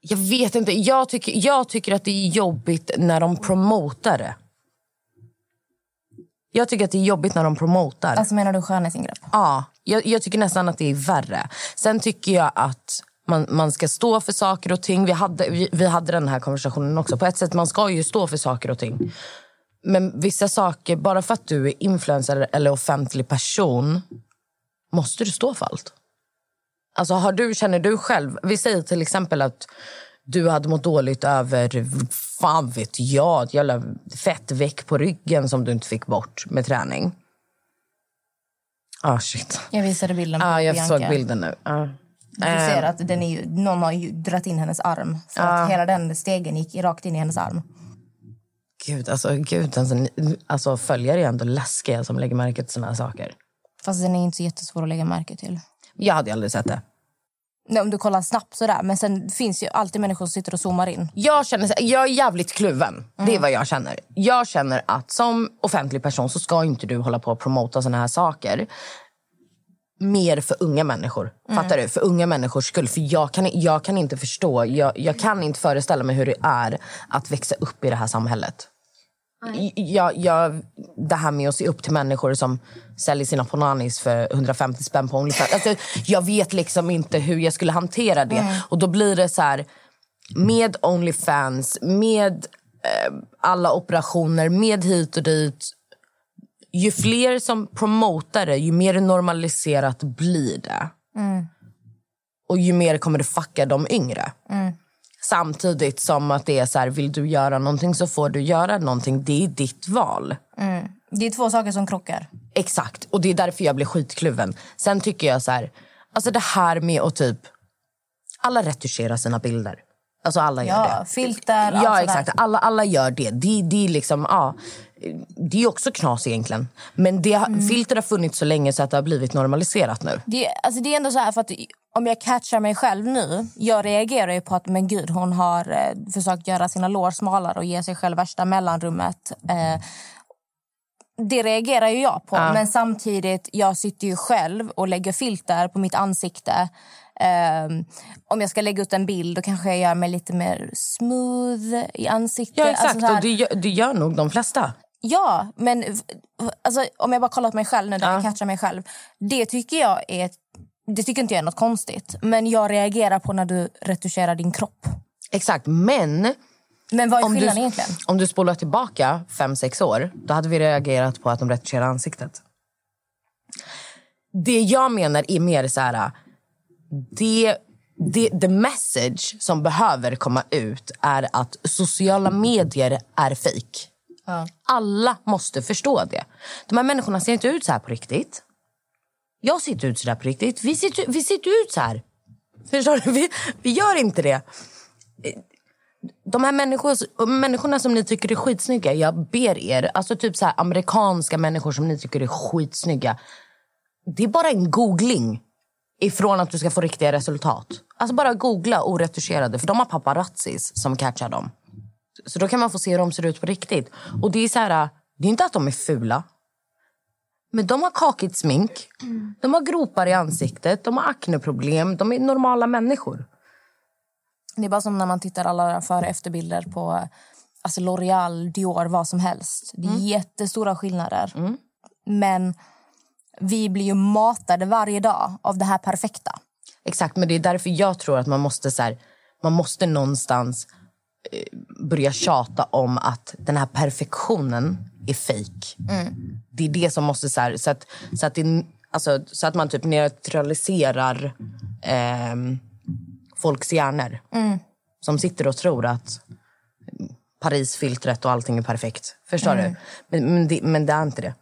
A: Jag vet inte. Jag tycker, jag tycker att det är jobbigt när de promotar det. Jag tycker att det är jobbigt när de promotar.
B: Alltså menar du skönhetsingrepp?
A: Ja, jag, jag tycker nästan att det är värre. Sen tycker jag att man, man ska stå för saker och ting. Vi hade, vi, vi hade den här konversationen också. På ett sätt, man ska ju stå för saker och ting. Men vissa saker, bara för att du är influencer eller offentlig person måste du stå för allt. Alltså har du, känner du själv, vi säger till exempel att du hade mått dåligt över, fan vet jag, ett jävla fettveck på ryggen som du inte fick bort med träning. Ah shit.
B: Jag visade bilden på
A: ah, jag
B: Bianca.
A: såg bilden nu. Ah.
B: Du ser att den är ju, någon har ju dragit in hennes arm. För att hela den stegen gick rakt in i hennes arm.
A: Gud, alltså, gud alltså, alltså, följare är ändå läskiga som lägger märke till såna här saker.
B: Fast den är inte så jättesvår att lägga märke till.
A: Jag hade aldrig sett det.
B: Nej, om du kollar snabbt sådär. Men sen finns ju alltid människor som sitter och zoomar in.
A: Jag, känner, jag är jävligt kluven. Det är vad jag känner. Jag känner att som offentlig person så ska inte du hålla på och promota såna här saker. Mer för unga människor. Fattar du? För unga människors skull. För jag kan, jag kan inte förstå, jag, jag kan inte föreställa mig hur det är att växa upp i det här samhället. Jag, jag, det här med att se upp till människor som säljer sina ponanis för 150 spänn på Onlyfans. Alltså, jag vet liksom inte hur jag skulle hantera det. Och då blir det så här, med Onlyfans, med eh, alla operationer, med hit och dit. Ju fler som promotar det, ju mer normaliserat blir det. Och ju mer kommer det fucka de yngre. Samtidigt som att det är så här, vill du göra någonting så får du göra någonting. Det är ditt val.
B: Det är två saker som krockar.
A: Exakt, och det är därför jag blir skitkluven. Sen tycker jag så här, alltså det här med att typ, alla retuscherar sina bilder. Alltså alla gör
B: Ja,
A: det.
B: filter, allt
A: Ja,
B: sådär.
A: exakt. Alla, alla gör det. Det, det, är liksom, ja, det är också knas egentligen. Men det,
B: Mm.
A: filter har funnits så länge så att det har blivit normaliserat nu.
B: Det, alltså det är ändå så här, för att om jag catchar mig själv nu, jag reagerar ju på att men gud, hon har eh, försökt göra sina lår smalare och ge sig själv värsta mellanrummet. Eh, det reagerar ju jag på,
A: Ja.
B: men samtidigt, jag sitter ju själv och lägger filter på mitt ansikte. Eh, om jag ska lägga ut en bild då kanske jag gör mig lite mer smooth i ansiktet.
A: Ja, exakt.
B: Alltså så här-
A: och det gör, det gör nog de flesta.
B: Ja, men alltså, om jag bara kollar på mig själv nu, när jag catchar mig själv. Det tycker jag är det tycker inte jag är något konstigt. Men jag reagerar på när du retuscherar din kropp.
A: Exakt, men...
B: Men vad är
A: om
B: skillnaden
A: du,
B: egentligen?
A: Om du spolar tillbaka fem sex år, då hade vi reagerat på att de retuscherar ansiktet. Det jag menar är mer så här... Det, det, the message som behöver komma ut är att sociala medier är fake. Alla måste förstå det. De här människorna ser inte ut så här på riktigt. Jag ser inte ut så där på riktigt. Vi ser, inte- vi ser inte ut så här. Förstår du? Vi, vi gör inte det. De här människor, människorna som ni tycker är skitsnygga, jag ber er, alltså typ så här amerikanska människor som ni tycker är skitsnygga. Det är bara en googling ifrån att du ska få riktiga resultat. Alltså bara googla oretuscherade, för de har paparazzis som catchar dem. Så då kan man få se hur de ser ut på riktigt. Och det är så här, det är inte att de är fula. Men de har kakigt smink, de har gropar i ansiktet, de har akneproblem, de är normala människor.
B: Det är bara som när man tittar alla före och efterbilder på alltså L'Oreal, Dior, vad som helst. Det är jättestora skillnader. Men vi blir ju matade varje dag av det här perfekta.
A: Exakt, men det är därför jag tror att man måste så här, man måste någonstans börja tjata om att den här perfektionen är fejk. Det är det som måste... Så, här, så, att, så, att, det, alltså, så att man typ neutraliserar ehm, folks hjärnor. Som sitter och tror att Parisfiltret och allting är perfekt. Förstår du? Men, men, det, men det är inte det.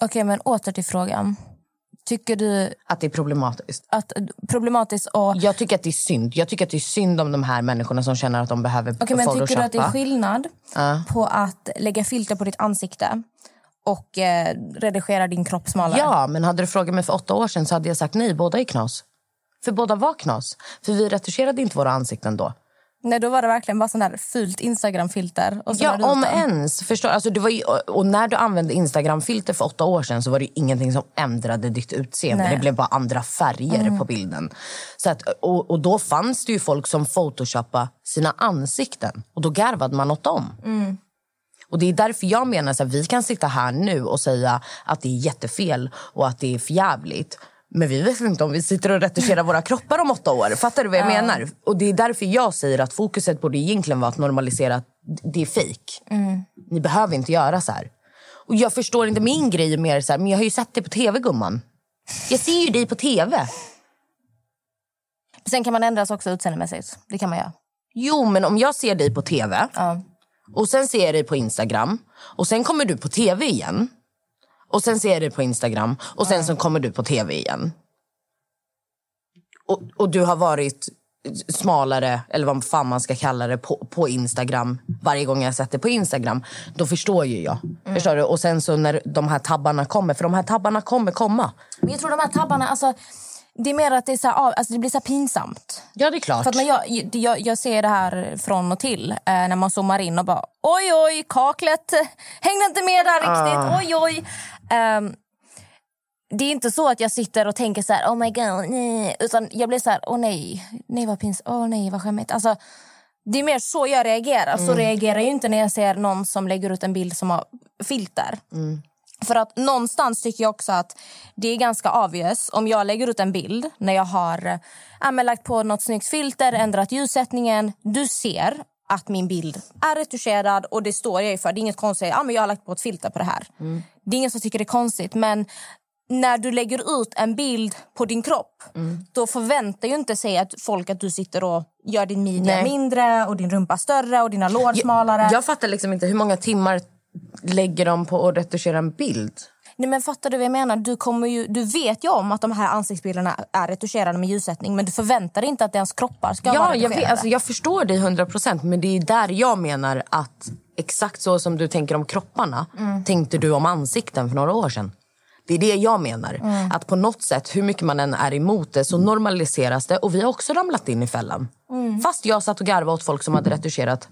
B: Okej, men åter till frågan. Tycker du
A: Att det är problematiskt.
B: att problematiskt och...
A: Jag tycker att det är synd. Jag tycker att det är synd om de här människorna som känner att de behöver
B: Okej, men tycker du att det är skillnad på att lägga filter på ditt ansikte och eh, redigera din kropp smalare?
A: Ja, men hade du frågat mig för åtta år sedan så hade jag sagt nej, båda är knas. För båda var knas. För vi retuscherade inte våra ansikten då.
B: Nej, då var det verkligen bara sån där fult Instagram-filter.
A: Ja, om ens. Förstår, alltså det var ju, och när du använde Instagram-filter för åtta år sedan så var det ingenting som ändrade ditt utseende.
B: Nej.
A: Det blev bara andra färger på bilden. Så att, och, och då fanns det ju folk som photoshoppade sina ansikten. Och då garvade man åt dem. Och det är därför jag menar att vi kan sitta här nu och säga att det är jättefel och att det är förjävligt. Men vi vet inte om vi sitter och retuscherar våra kroppar om åtta år. Fattar du vad jag
B: Ja.
A: menar? Och det är därför jag säger att fokuset borde egentligen vara att normalisera att det är fejk.
B: Mm.
A: Ni behöver inte göra så här. Och jag förstår inte min grej mer så här, men jag har ju sett det på tv gumman. Jag ser ju dig på tv.
B: Sen kan man ändras också utseendemässigt. Det kan man göra.
A: Jo, men om jag ser dig på tv och sen ser jag dig på Instagram och sen kommer du på tv igen och sen ser jag dig på Instagram och sen så kommer du på tv igen. Och, och du har varit smalare, eller vad fan man ska kalla det, på, på Instagram varje gång jag sett det på Instagram. Då förstår ju jag. Förstår du? Och sen så när de här tabbarna kommer, för de här tabbarna kommer komma.
B: Men jag tror de här tabbarna, alltså, det är mer att det, är så här, alltså, det blir så pinsamt.
A: Ja, det är klart.
B: För när jag, jag, jag ser det här från och till eh, när man zoomar in och bara oj oj, kaklet hängde inte med där riktigt,
A: Ah.
B: oj oj. Ehm, det är inte så att jag sitter och tänker så här, oh my god, nej. Utan jag blir så här, åh nej, nej vad pinsamt, åh nej vad skämmigt. Alltså, det är mer så jag reagerar. Så
A: Mm.
B: reagerar jag inte när jag ser någon som lägger ut en bild som har filter.
A: Mm.
B: För att någonstans tycker jag också att det är ganska obvious om jag lägger ut en bild när jag har men lagt på något snyggt filter, ändrat ljussättningen. Du ser att min bild är retuscherad och det står jag ju för. Det är inget konstigt. Ja, men jag har lagt på ett filter på det här. Det är ingen som tycker det är konstigt. Men när du lägger ut en bild på din kropp då förväntar ju inte sig att folk att du sitter och gör din midja mindre och din rumpa större och dina lår smalare.
A: Jag, jag fattar liksom inte hur många timmar lägger de på att retuschera en bild.
B: Nej, men fattar du vad jag menar? Du, kommer ju, du vet ju om att de här ansiktsbilderna är retuscherade med ljussättning men du förväntar dig inte att deras kroppar ska
A: Ja,
B: vara
A: jag,
B: retuscherade.
A: vet, alltså, jag förstår dig 100 procent. Men det är där jag menar att exakt så som du tänker om kropparna
B: Mm.
A: tänkte du om ansikten för några år sedan. Det är det jag menar.
B: Mm.
A: Att på något sätt, hur mycket man än är emot det, så normaliseras det. Och vi har också ramlat in i fällan.
B: Mm.
A: Fast jag satt och garvade åt folk som hade retuscherat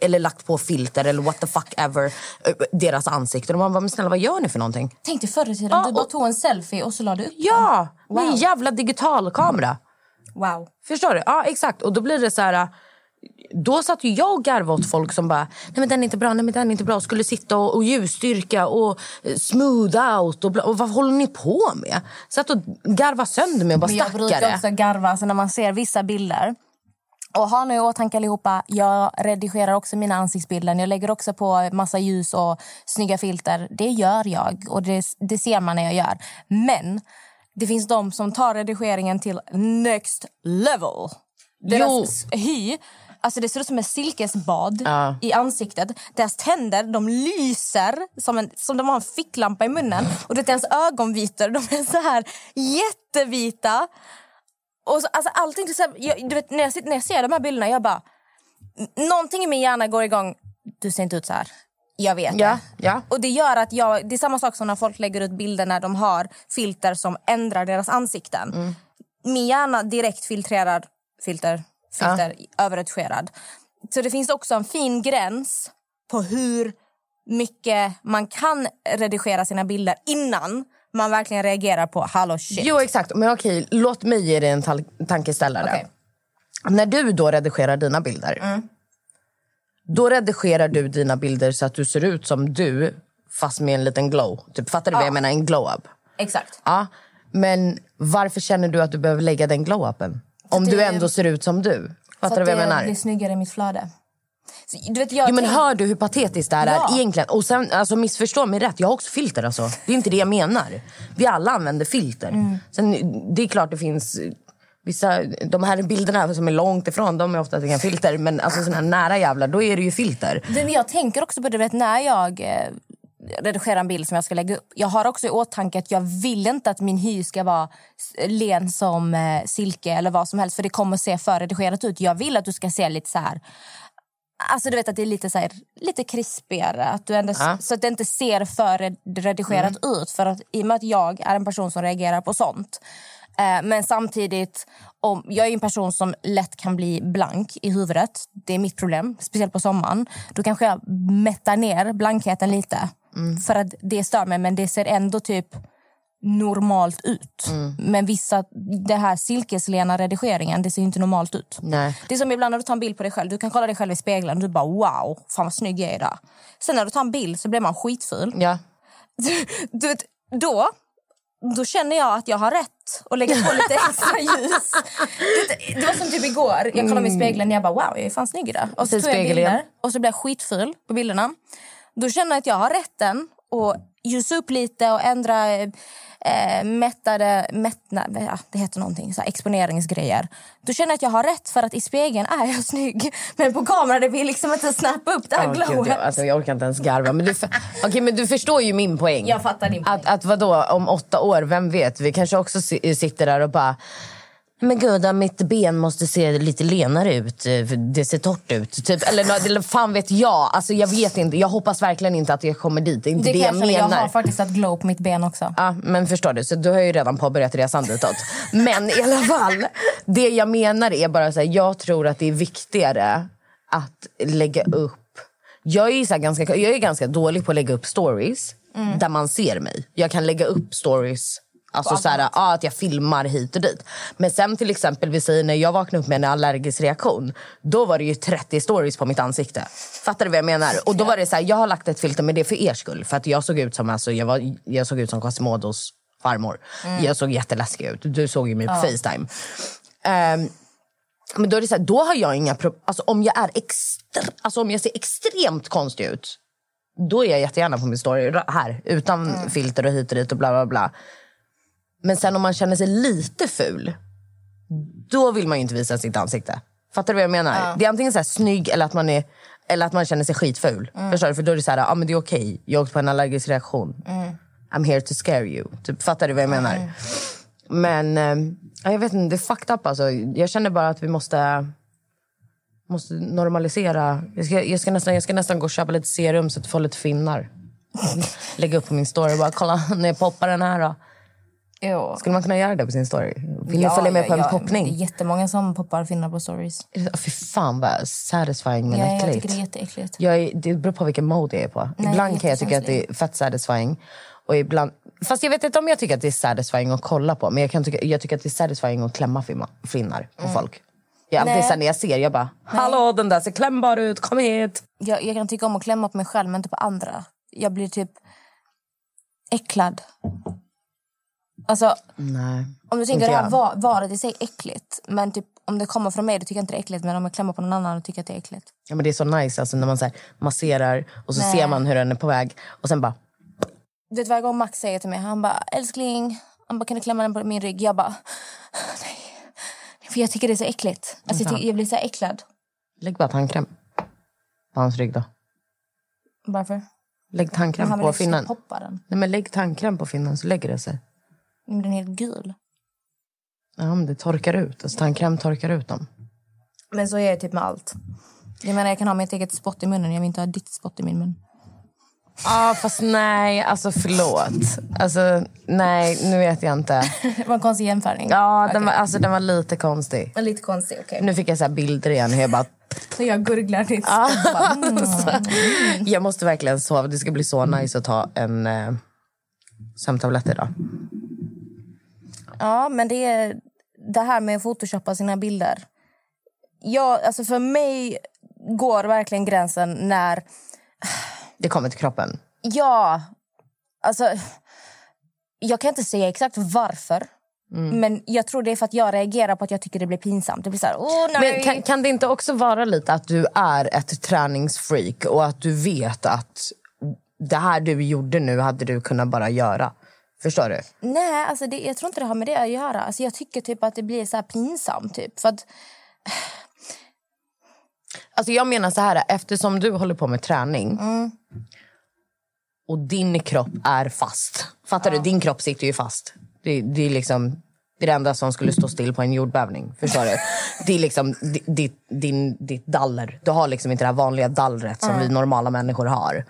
A: eller lagt på filter eller what the fuck ever eh, deras ansikten. Och man bara, men snälla vad gör ni för någonting?
B: Tänk dig förr i tiden, du bara tog en selfie och så la du upp
A: Ja,
B: den.
A: med en jävla digitalkamera.
B: Wow.
A: Förstår du? Ja, exakt. Och då blir det så här... Då satt ju jag och garvade åt folk som bara, nej men den är inte bra, nej men den är inte bra. Skulle sitta och, och ljusstyrka och eh, smooth out och, bla, och vad håller ni på med? Satt och garva sönder mig och bara
B: Men jag brukar också garva alltså när man ser vissa bilder. Och ha nu i åtanke allihopa, jag redigerar också mina ansiktsbilder. Jag lägger också på massa ljus och snygga filter. Det gör jag och det, det ser man när jag gör. Men det finns de som tar redigeringen till next level. Deras hy, alltså det ser ut som ett silkesbad
A: Ja.
B: i ansiktet. Deras tänder de lyser som, en, som de har en ficklampa i munnen. Och det är deras ögonvitor, de är så här jättevita. Och så, alltså, allting, så här, jag, du vet, när, jag, när jag ser de här bilderna, jag bara... Någonting i min hjärna går igång. Du ser inte ut så här. Jag vet
A: Ja,
B: det.
A: ja.
B: Och det gör att jag, det är samma sak som när folk lägger ut bilder när de har filter som ändrar deras ansikten.
A: Mm.
B: Min hjärna direkt filtrerar filter, filter överredigerad. Så det finns också en fin gräns på hur mycket man kan redigera sina bilder innan man verkligen reagerar på hallå shit.
A: Jo, exakt. Men okej, låt mig ge dig en tankeställare.
B: Okej.
A: När du då redigerar dina bilder,
B: Mm.
A: då redigerar du dina bilder så att du ser ut som du, fast med en liten glow. Typ, fattar du vad
B: Ja.
A: jag menar? En glow-up.
B: Exakt.
A: Ja, men varför känner du att du behöver lägga den glow-upen? Om
B: det-
A: du ändå ser ut som du. Fattar du vad jag
B: det
A: menar?
B: blir snyggare i mitt flöde. Så, du vet, jag
A: Jo, men
B: tänk-
A: hör du hur patetiskt det här
B: Ja.
A: är egentligen? Och sen, alltså, missförstå mig rätt, jag har också filter. Alltså. Det är inte det jag menar. Vi alla använder filter.
B: Mm.
A: Sen, det är klart det finns eh, vissa... De här bilderna som är långt ifrån, de är ofta inga filter. Men alltså, såna här nära jävlar, då är det ju filter.
B: Men jag tänker också på det, vet, när jag redigerar en bild som jag ska lägga upp. Jag har också i åtanke att jag vill inte att min hy ska vara len som eh, silke eller vad som helst. För det kommer se för redigerat ut. Jag vill att du ska se lite så här... Alltså du vet att det är lite så här, lite krispigare. Att du ändå,
A: Ja.
B: Så att det inte ser för red- redigerat ut. För att, I och med att jag är en person som reagerar på sånt. Eh, men samtidigt, om, jag är en person som lätt kan bli blank i huvudet. Det är mitt problem, speciellt på sommaren. Då kanske jag mättar ner blankheten lite. För att det stör mig, men det ser ändå typ normalt ut. Men vissa, det här silkeslena redigeringen, det ser inte normalt ut.
A: Nej.
B: Det är som ibland när du tar en bild på dig själv. Du kan kolla dig själv i spegeln och du bara wow, fan vad snygg jag är där. Sen när du tar en bild så blir man skitful.
A: Ja.
B: Du, du vet, då, då känner jag att jag har rätt att lägga på lite extra ljus. Det, det var som typ igår. Jag kollade mig i spegeln och jag bara wow, jag är fan snygg idag. Och så tog jag bilder och så blev jag skitful på bilderna. Då känner jag att jag har rätten att ljusa upp lite och ändra eh, mättade, mättna, ja, det heter någonting, så exponeringsgrejer. Då känner jag att jag har rätt för att i spegeln är jag snygg. Men på kameran det vill liksom inte snappa upp det här glowet.
A: gud, jag, alltså, jag orkar inte ens garva. Men du, Okej, men du förstår ju min poäng.
B: Jag fattar din poäng.
A: Att, att vadå, om åtta år, vem vet? Vi kanske också si- sitter där och bara... Men gud, mitt ben måste se lite lenare ut. eh, Det ser torrt ut. Typ. Eller, eller fan vet jag. Alltså, jag vet inte. Jag hoppas verkligen inte att jag kommer dit. Det är inte det,
B: Det
A: jag menar.
B: jag har faktiskt ett glow på mitt ben också.
A: Ja, men förstår du, så du har ju redan påbörjat resan ditåt. Men i alla fall, det jag menar är bara så här, jag tror att det är viktigare att lägga upp... Jag är, så här ganska, jag är ganska dålig på att lägga upp stories
B: Mm.
A: där man ser mig. Jag kan lägga upp stories Alltså så här, ja, att jag filmar hit och dit. Men sen till exempel, vi säger när jag vaknade upp med en allergisk reaktion. Då var det ju 30 stories på mitt ansikte. Fattar du vad jag menar? Och då var det så här, jag har lagt ett filter med det för er skull. För att jag såg ut som, alltså, jag var, jag såg ut som Quasimodos farmor.
B: Mm.
A: Jag såg jätteläskig ut. Du såg ju mig på
B: Ja.
A: Facetime. Ehm, men då är det så här, då har jag inga problem. Alltså om jag är extra, alltså om jag ser extremt konstig ut. Då är jag jättegärna på min story här. Utan
B: Mm.
A: filter och hit och dit och bla bla bla. Men sen om man känner sig lite ful. Då vill man ju inte visa sitt ansikte. Fattar du vad jag menar?
B: Ja.
A: Det är antingen så här snygg eller att man, är, eller att man känner sig skitful.
B: Mm.
A: Förstår du? För då är det så här, ah, men det är okej. Jag åkte på en allergisk reaktion.
B: Mm.
A: I'm here to scare you. Typ, fattar du vad jag menar? Men eh, ja, jag vet inte, det är fucked up alltså. Jag känner bara att vi måste, måste normalisera. Jag ska, jag, ska nästan, jag ska nästan gå och köpa lite serum så att jag får lite finnar. Lägga upp på min story och bara kolla när jag poppar den här då.
B: Jo.
A: Skulle man kunna göra det på sin story? Vill ni följa med på en
B: Det är
A: poppning?
B: jättemånga som poppar finnar på stories.
A: Fy fan vad satisfying men
B: Ja, jag
A: äckligt.
B: tycker det är jätteäckligt.
A: Jag är, det beror på vilken mode jag är på.
B: Nej,
A: ibland kan jag tycka att det är fett satisfying. Och ibland, fast jag vet inte om jag tycker att det är satisfying att kolla på. Men jag, kan tycka, jag tycker att det är satisfying att klämma finna, finnar på
B: Mm.
A: folk. Jag, alltid
B: Nej.
A: sen när jag ser, jag bara hallå den där ser klämbar ut, kom hit.
B: Jag, jag kan tycka om att klämma på mig själv men inte på andra. Jag blir typ äcklad. Alltså,
A: Nej.
B: om du tänker det här var, varet i sig äckligt. Men typ, om det kommer från mig då tycker jag inte det är äckligt. Men om jag klämmer på någon annan då tycker jag att det är äckligt.
A: Ja, men det är så nice alltså, när man så här, masserar och så
B: Nej.
A: ser man hur den är på väg. Och sen bara,
B: Du vet varje gång Max säger till mig, han bara älskling, han bara kan du klämma den på min rygg? Jag bara nej. För jag tycker det är så äckligt. Alltså, jag, tycker, jag blir så äcklad.
A: lägg bara tandkräm på hans rygg då.
B: Varför?
A: Lägg tandkräm
B: han
A: på finnen.
B: poppa den.
A: Nej, men lägg tandkräm på finnen så lägger det sig.
B: Men den är helt gul.
A: Ja, men det torkar ut. Alltså, tandkräm torkar ut dem.
B: Men så är det typ med allt. Jag menar jag kan ha mitt eget spott i munnen. Jag vill inte ha ditt spott i min mun.
A: Ja, ah, fast nej. Alltså förlåt. Alltså, nej, nu vet jag inte.
B: det var en konstig jämförelse.
A: Ja, den var, alltså, den var lite konstig.
B: Lite konstig, okej.
A: Nu fick jag så här bilder igen hur jag bara...
B: Så jag gurglar ditt. Bara, mm.
A: Jag måste verkligen sova. Det ska bli så nice att ta en eh, sömntablett idag.
B: Ja, men det är det här med att photoshoppa sina bilder. Ja, alltså för mig går verkligen gränsen när...
A: Det kommer till kroppen.
B: Ja, alltså... Jag kan inte säga exakt varför.
A: Mm.
B: Men jag tror det är för att jag reagerar på att jag tycker det blir pinsamt. Det blir så här, åh nej.
A: Men kan, kan det inte också vara lite att du är ett träningsfreak och att du vet att det här du gjorde nu hade du kunnat bara göra? Förstår du?
B: Nej, alltså det, jag tror inte det har med det att göra. Alltså jag tycker typ att det blir så här pinsamt. Typ. För att,
A: Alltså jag menar så här, eftersom du håller på med träning och din kropp är fast. Fattar du? Din kropp sitter ju fast. Det, det är liksom det, är det enda som skulle stå still på en jordbävning. Förstår du? Det är liksom di- ditt, din, ditt daller. Du har liksom inte det vanliga dallret som
B: Mm.
A: vi normala människor har.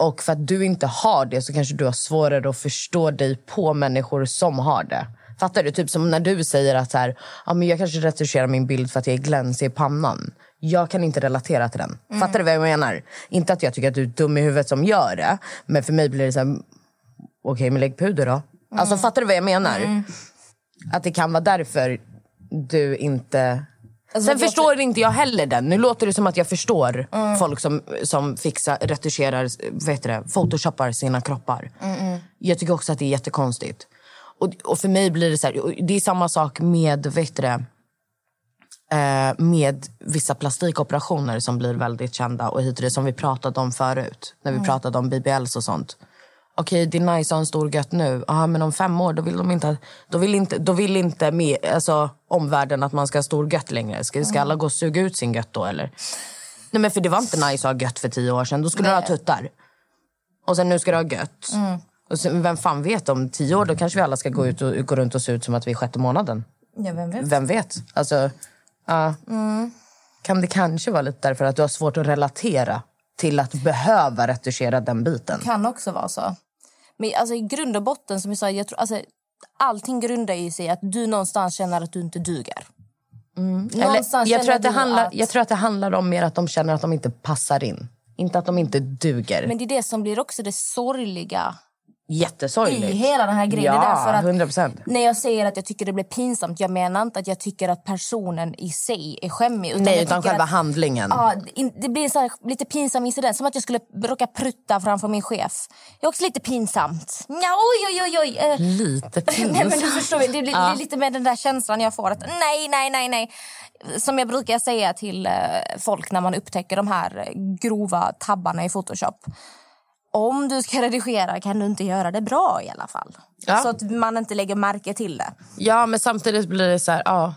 A: Och för att du inte har det så kanske du har svårare att förstå dig på människor som har det. Fattar du? Typ som när du säger att så här, ja, men jag kanske retuscherar min bild för att jag är glänsig i pannan. Jag kan inte relatera till den.
B: Mm.
A: Fattar du vad jag menar? Inte att jag tycker att du är dum i huvudet som gör det. Men för mig blir det så här, okej men lägg puder då. Alltså fattar du vad jag menar?
B: Mm.
A: Att det kan vara därför du inte...
B: Alltså,
A: Sen
B: jag-
A: förstår inte jag heller den. Nu låter det som att jag förstår
B: Mm.
A: folk som, som fixar, retuscherar, heter det, photoshoppar sina kroppar.
B: Mm,
A: Jag tycker också att det är jättekonstigt. Och, och för mig blir det så här, det är samma sak med, heter det, eh, med vissa plastikoperationer som blir väldigt kända och hit och det som vi pratade om förut. När vi
B: Mm.
A: pratade om BBLs och sånt. Okej, det är nice att ha en stor gött nu. Aha, men om fem år då vill de inte, då vill inte, då vill inte med, alltså, omvärlden att man ska ha stor gött längre. Ska, ska alla gå och suga ut sin gött då eller? Nej men för det var inte nice att ha gött för tio år sedan. Då skulle du ha tuttar. Och sen nu ska du ha gött.
B: Mm.
A: Och sen, vem fan vet, om tio år då kanske vi alla ska gå, ut och, gå runt och se ut som att vi är sjätte månaden.
B: Ja, vem vet?
A: Vem vet? Alltså, ja.
B: Mm.
A: Kan det kanske vara lite därför att du har svårt att relatera till att behöva retuschera den biten?
B: kan också vara så. Men alltså, i grund och botten, som jag sa, jag tror, alltså, allting grundar ju sig i att du någonstans känner att du inte duger.
A: Eller,
B: Någonstans
A: jag, tror att det handlar,
B: att-
A: jag tror att det handlar om mer att de känner att de inte passar in. Inte att de inte duger.
B: Men det är det som blir också det sorgliga
A: Jättesorgligt.
B: i hela den här grejen.
A: Ja,
B: det är därför att
A: 100 procent.
B: När jag säger att jag tycker det blir pinsamt, jag menar inte att jag tycker att personen i sig är skämmig.
A: Nej,
B: jag
A: utan själva
B: att,
A: handlingen.
B: Ja, det blir så här, lite pinsam incident. Som att jag skulle råka prutta framför min chef. Det är också lite pinsamt. Ja, oj, oj, oj, oj. eh.
A: Lite
B: Nej, men du
A: pinsamt.
B: förstår, det blir, det
A: Ja.
B: är lite med den där känslan jag får. att Nej, nej, nej, nej. Som jag brukar säga till eh, folk när man upptäcker de här eh, grova tabbarna i Photoshop. Om du ska redigera kan du inte göra det bra i alla fall.
A: Ja.
B: Så att man inte lägger märke till det.
A: Ja, men samtidigt blir det så här... Ja.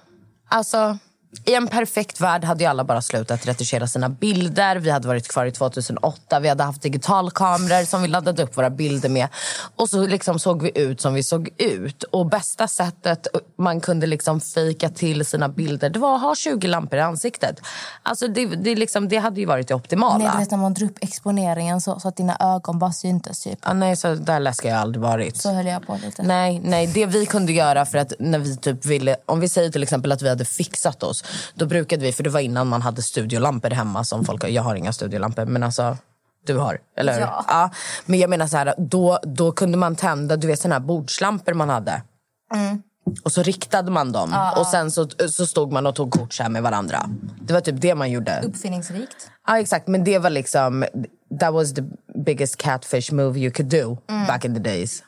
A: Alltså, I en perfekt värld hade ju alla bara slutat retuschera sina bilder. Vi hade varit kvar i 2008. Vi hade haft digitalkameror som vi laddade upp våra bilder med. Och så liksom såg vi ut som vi såg ut. Och bästa sättet man kunde liksom fejka till sina bilder det var att ha 20 lampor i ansiktet. Alltså det, det, liksom, det hade ju varit det optimala.
B: Nej, du vet när man drar upp exponeringen så, så att dina ögon bara syntes. Typ.
A: Ja, nej, så där läskig har jag aldrig varit.
B: Så höll jag på lite.
A: Nej, nej, det vi kunde göra för att när vi typ ville, om vi säger till exempel att vi hade fixat oss, då brukade vi, för det var innan man hade studiolampor hemma som folk, jag har inga studiolampor men alltså du har, eller hur?
B: Ja.
A: Men jag menar så här, då, då kunde man tända, du vet såna här bordslampor man hade.
B: Mm.
A: Och så riktade man dem
B: Ja,
A: och sen så, så stod man och tog kort så här med varandra. Det var typ det man gjorde.
B: Uppfinningsrikt.
A: Ja, exakt. Men det var liksom... That was the biggest catfish move you could do
B: Mm.
A: back in the days.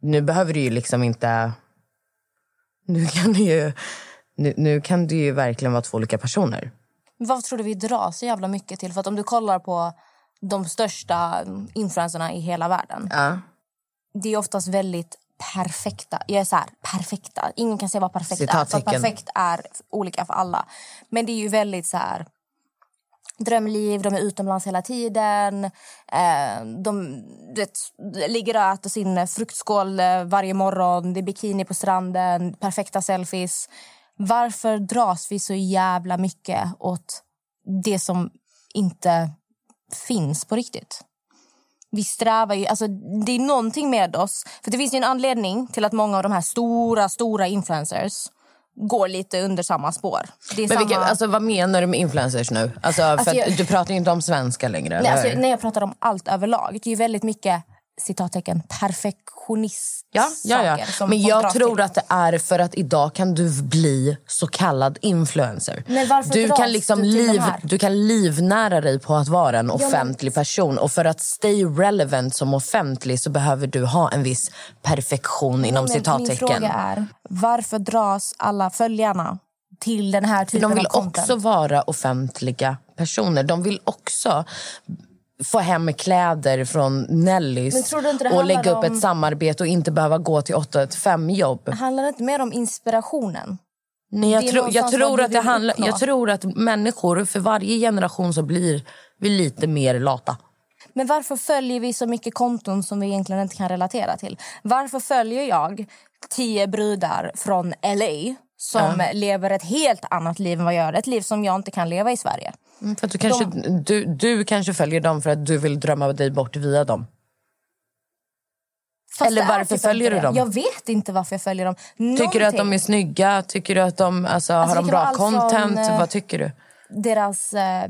A: Nu behöver du ju liksom inte... Nu kan du ju, nu, nu kan du ju verkligen vara två olika personer.
B: Vad tror du vi drar så jävla mycket till? För att om du kollar på de största influencerna i hela världen.
A: Ja.
B: Det är oftast väldigt perfekta. Jag är så här, perfekta. Ingen kan säga vad perfekt är. För perfekt är olika för alla. Men det är ju väldigt så här drömliv, de är utomlands hela tiden. Eh, de vet, ligger och äter sin fruktskål eh, varje morgon. Det är bikini på stranden, perfekta selfies. Varför dras vi så jävla mycket åt det som inte finns på riktigt? Vi strävar ju... Alltså, det är någonting med oss. För Det finns ju en anledning till att många av de här stora, stora influencers går lite under samma spår.
A: Men
B: samma...
A: vilka, alltså, vad menar du med influencers nu? Alltså,
B: Alltså, jag-
A: Du pratar ju inte om svenska längre,
B: Nej, alltså, när jag pratar om allt överlag. Det är ju väldigt mycket citattecken perfektionist
A: Ja, ja, ja.
B: saker
A: Men jag tror
B: till.
A: att det är för att idag kan du bli så kallad influencer.
B: Men varför
A: du, kan liksom
B: du de
A: liv, du kan livnära dig på att vara en
B: men-
A: offentlig person. Och för att stay relevant som offentlig så behöver du ha en viss perfektion inom
B: Men Min
A: citattecken.
B: fråga är, varför dras alla följarna till den här typen
A: de vill
B: av content?
A: också vara offentliga personer. De vill också få hem kläder från Nellys och lägga upp
B: om-
A: ett samarbete och inte behöva gå till 8-5 jobb.
B: Handlar det inte mer om inspirationen?
A: Nej, jag, tror, jag, tror att det handlar, jag tror att människor, för varje generation så blir vi lite mer lata.
B: Men varför följer vi så mycket konton som vi egentligen inte kan relatera till? Varför följer jag tio brudar från LA som
A: Ja.
B: lever ett helt annat liv än vad jag gör? Ett liv som jag inte kan leva i Sverige.
A: Mm, För att du, kanske, du, du kanske följer dem för att du vill drömma dig bort via dem.
B: Fast
A: Eller varför
B: typ
A: följer du dem?
B: Jag vet inte varför jag följer dem.
A: Tycker du att de är
B: Någonting.
A: snygga? Tycker du att de alltså,
B: Alltså,
A: har de bra content?
B: eh,
A: Vad tycker du?
B: Deras eh,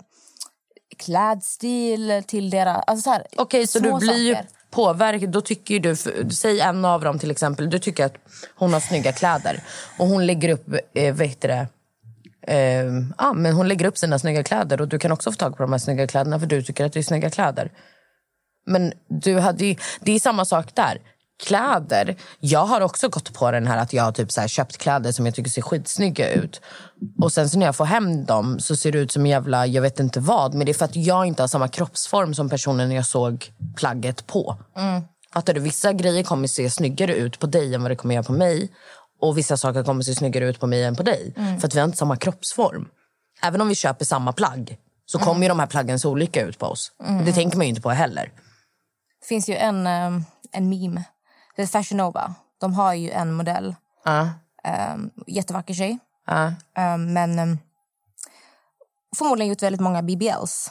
B: klädstil till deras... Alltså så här,
A: Okej, så du blir, ju påverkar, då tycker ju du, för- säg en av dem till exempel, du tycker att hon har snygga kläder och hon lägger upp, eh, vet du det, eh, ah, men hon lägger upp sina snygga kläder och du kan också få tag på de här snygga kläderna för du tycker att det är snygga kläder. Men du hade ju, det är samma sak där. Kläder. Jag har också gått på den här att jag har typ så här köpt kläder som jag tycker ser skitsnygga ut. Och sen så när jag får hem dem så ser det ut som en jävla, jag vet inte vad. Men det är för att jag inte har samma kroppsform som personen jag såg plagget på. Fattar du? Vissa grejer kommer se snyggare ut på dig än vad det kommer göra på mig. Och vissa saker kommer se snyggare ut på mig än på dig. För att vi har inte samma kroppsform. Även om vi köper samma plagg så kommer ju de här plaggen se olika ut på oss. Det tänker man ju inte på heller.
B: Det finns ju en, eh, en meme. Det är Fashion Nova. De har ju en modell.
A: Ja.
B: Um, jättevacker tjej.
A: Ja.
B: Ehm, men um, förmodligen gjort väldigt många BBLs.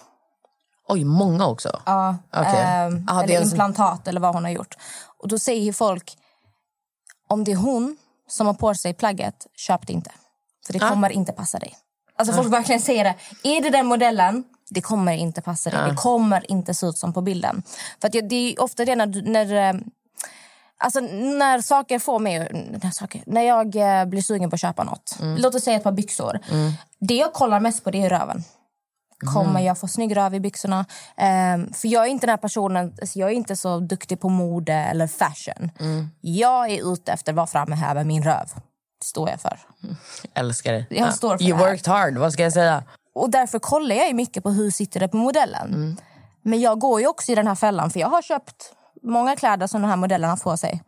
A: Oj, många också?
B: Ja, ehm,
A: Ja, det är
B: eller implantat eller vad hon har gjort. Och då säger ju folk, om det är hon som har på sig plagget, köp det inte. För det kommer inte passa dig. Alltså folk verkligen säger det. Är det den modellen, det kommer inte passa dig. Det kommer inte se ut som på bilden. För det är ofta det när, när eh, Alltså när saker får mig... När, saker, när jag eh, blir sugen på att köpa något. Låt oss säga ett par byxor. Det jag kollar mest på det är röven. Kommer jag få snygg röv i byxorna? Ehm, för jag är inte den här personen, alltså jag är inte så duktig på mode eller fashion. Jag är ute efter vad framhäver min röv. Det står jag för.
A: Älskar det.
B: Jag står för
A: you
B: det här.
A: worked hard, vad ska jag säga?
B: Och därför kollar jag mycket på hur sitter det på modellen. Men jag går ju också i den här fällan för jag har köpt många kläder som den här modellen har på sig.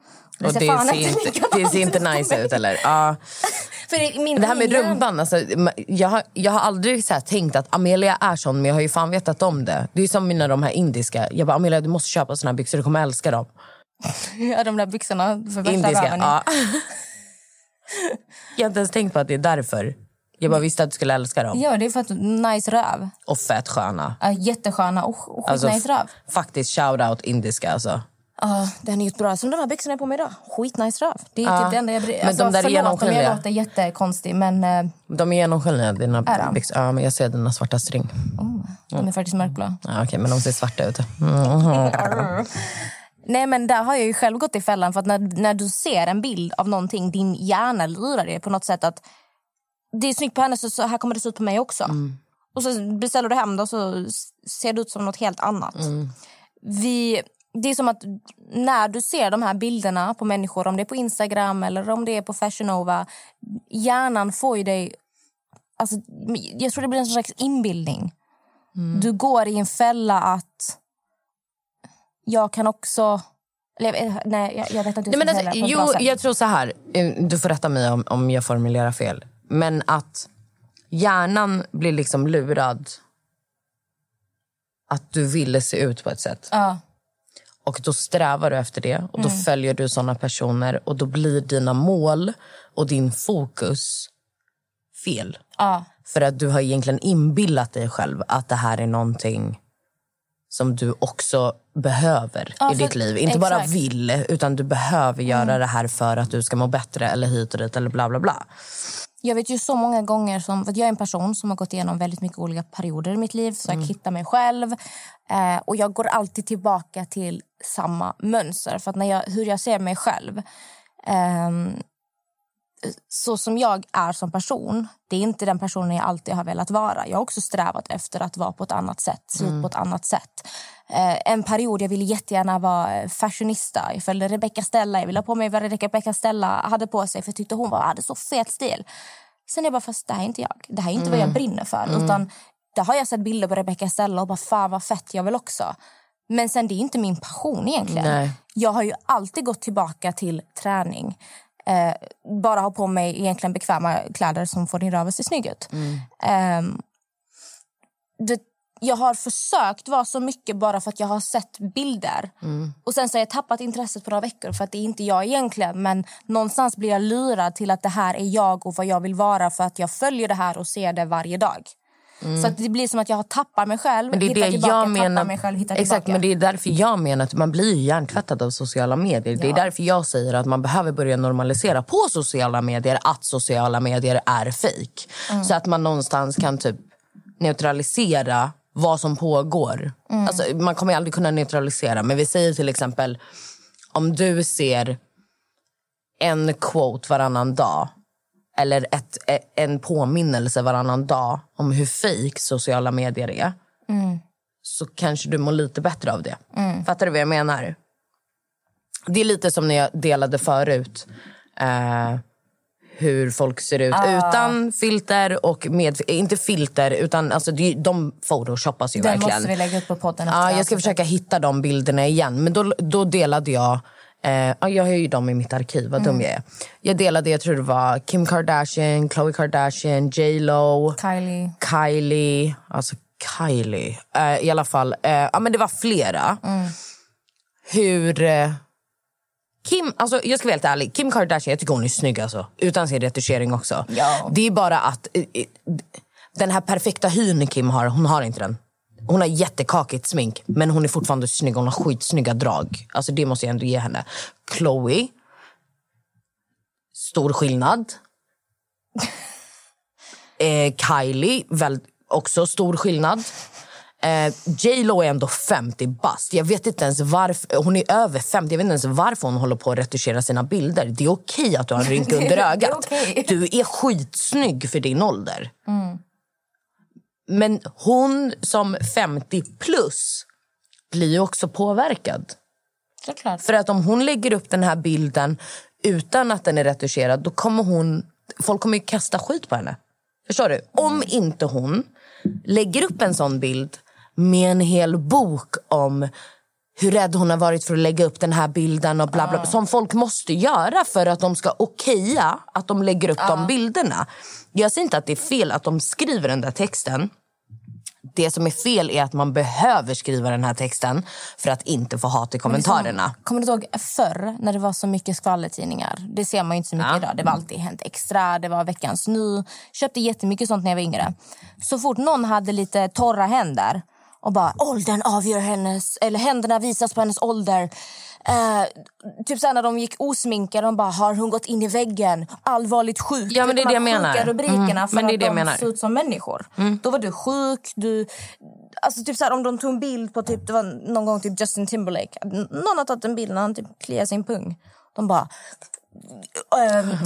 A: Och det
B: fan
A: ser, inte, det ser inte nice ut eller? Ja.
B: För det,
A: Det här med rumpan, alltså, jag, har, jag har aldrig så tänkt att Amelia är sån men jag har ju fan vetat om det. Det är som mina de här indiska. Jag bara Amelia du måste köpa såna här byxor, du kommer älska dem.
B: Ja, de där byxorna för värsta
A: Indiska, ja. Jag har inte ens tänkt på att det är därför. Jag bara visste att du skulle älska dem.
B: Ja, det är för att nice röv.
A: Och fett sköna.
B: Ja, jättesköna och, och
A: Alltså,
B: skitnice röv.
A: Faktiskt shout out indiska alltså.
B: Ja, den är bra. Som de här byxorna jag på mig idag. Skitnice röv. Det är
A: Ja.
B: typ det enda jag bryr alltså,
A: är
B: förlåt om jag låter jättekonstig, men eh,
A: De är genomskinliga dina
B: Är de?
A: byxor. Ja, men jag ser dina svarta string.
B: de är faktiskt mörkblå.
A: Ja, Okej, men de ser svarta ut. Mm.
B: Nej, men där har jag ju själv gått i fällan. För att när, när du ser en bild av någonting, din hjärna lurar dig på något sätt att det är snyggt på henne, så, så här kommer det se ut på mig också. Och så beställer du hem det och så ser det ut som något helt annat. Vi, det är som att när du ser de här bilderna på människor, om det är på Instagram eller om det är på Fashion Nova, hjärnan får ju dig... Alltså, jag tror det blir en slags inbildning. Du går i en fälla att jag kan också... Eller, vet- nej, jag, jag vet inte hur jag
A: men
B: ska
A: alltså,
B: säga det
A: jo,
B: sätt.
A: jag tror så här. eh, Du får rätta mig om, om jag formulerar fel. Men att hjärnan blir liksom lurad att du ville se ut på ett sätt.
B: Ja.
A: Och då strävar du efter det och då
B: Mm.
A: följer du såna personer och då blir dina mål och din fokus fel.
B: Ja.
A: För att du har egentligen inbillat dig själv att det här är någonting som du också behöver
B: Ja,
A: i ditt liv. Inte bara
B: exakt.
A: vill, utan du behöver göra
B: Mm.
A: det här för att du ska må bättre eller hit och dit eller bla bla bla.
B: Jag vet ju så många gånger som... Jag är en person som har gått igenom väldigt mycket olika perioder i mitt liv. Så jag hittar mig själv. Eh, och jag går alltid tillbaka till samma mönster. För när jag, hur jag ser mig själv... ehm, så som jag är som person, det är inte den personen jag alltid har velat vara. Jag har också strävat efter att vara på ett annat sätt, se ut på ett annat sätt. Eh, en period jag ville jättegärna vara eh, fashionista. Jag följde Rebecca Stella. Jag ville ha på mig vad Rebecca Stella hade på sig för jag tyckte hon var, hade så fet stil. Sen är jag bara, fast det här är inte jag. Det här är inte vad jag brinner för. Utan där har jag sett bilder på Rebecca Stella och bara, fan vad fett, jag vill också. Men sen det är inte min passion egentligen.
A: Nej.
B: Jag har ju alltid gått tillbaka till träning. Eh, bara ha på mig egentligen bekväma kläder som får din röv att se snygg ut. Ehm, det, jag har försökt vara så mycket bara för att jag har sett bilder. Och Sen så har jag tappat intresset på några veckor för att det är inte jag egentligen. Men någonstans blir jag lurad till att det här är jag och vad jag vill vara för att jag följer det här och ser det varje dag. Så att det blir som att jag har tappat mig själv,
A: Men det är det
B: tillbaka,
A: jag
B: tappar
A: menar.
B: mig själv,
A: Exakt,
B: tillbaka.
A: men det är därför jag menar att man blir hjärntvättad av sociala medier. Det är därför jag säger att man behöver börja normalisera på sociala medier att sociala medier är fejk.
B: Mm.
A: Så att man någonstans kan typ neutralisera vad som pågår.
B: Mm.
A: Alltså, man kommer aldrig kunna neutralisera. Men vi säger till exempel om du ser en quote varannan dag eller ett, e- en påminnelse varannan dag om hur fake sociala medier är
B: Mm.
A: så kanske du mår lite bättre av det.
B: Mm.
A: Fattar du vad jag menar? Det är lite som när jag delade förut. Eh, hur folk ser ut
B: Ah.
A: utan filter och med... Inte filter, utan alltså, de photoshoppas ju
B: Den
A: verkligen.
B: måste vi lägga upp på podden.
A: Ja, jag ska försöka hitta de bilderna igen. Men då, då delade jag... Eh, ja, jag har ju dem i mitt arkiv, vad dum
B: Mm.
A: jag är. Jag delade, jag tror det var Kim Kardashian, Khloe Kardashian, J Lo,
B: Kylie.
A: Kylie. Alltså Kylie. Eh, I alla fall, eh, ja, men det var flera.
B: Mm.
A: Hur... Kim, alltså jag ska vara helt ärlig, Kim Kardashian, jag tycker hon är snygg alltså. Utan sin retuschering också.
B: Ja.
A: Det är bara att eh, eh, den här perfekta hyn Kim har, hon har inte den. Hon har jättekakigt smink, men hon är fortfarande snygg. Hon har skitsnygga drag. Alltså det måste jag ändå ge henne. Chloe. Stor skillnad. eh, Kylie, väl, också stor skillnad. Eh, J Lo är ändå 50 bast. Jag vet inte ens varför. Hon är över 50. Jag vet inte ens varför hon håller på att retuschera sina bilder. Det är okej att du har en rynka under ögat.
B: okej.
A: Du är skitsnygg för din ålder.
B: Mm.
A: Men hon som 50 plus blir ju också påverkad.
B: Såklart.
A: För att om hon lägger upp den här bilden utan att den är retuscherad, då kommer hon... Folk kommer ju kasta skit på henne. Förstår du? Om inte hon lägger upp en sån bild med en hel bok om hur rädd hon har varit för att lägga upp den här bilden och bla bla, som folk måste göra för att de ska okeja att de lägger upp de bilderna. Jag säger inte att det är fel att de skriver den där texten. Det som är fel är att man behöver skriva den här texten för att inte få hat i kommentarerna.
B: Kommer du ihåg förr när det var så mycket skvallertidningar? Det ser man inte så mycket
A: Ja.
B: idag. Det var alltid Hänt Extra, det var Veckans Nu. Köpte jättemycket sånt när jag var yngre. Så fort någon hade lite torra händer och bara åldern avgör hennes, eller händerna visas på hennes ålder. Eh, typ såhär när de gick osminkade, de bara har hon gått in i väggen? Allvarligt sjuk.
A: Ja, men det är
B: De
A: det jag menar.
B: sjuka rubrikerna
A: Mm,
B: för
A: men det är det jag
B: de
A: menar.
B: såg ut som människor. Då var du sjuk, du... Alltså typ såhär, om de tog en bild på typ, det var någon gång typ Justin Timberlake. Någon har tagit en bild när han typ kliar sin pung. De bara...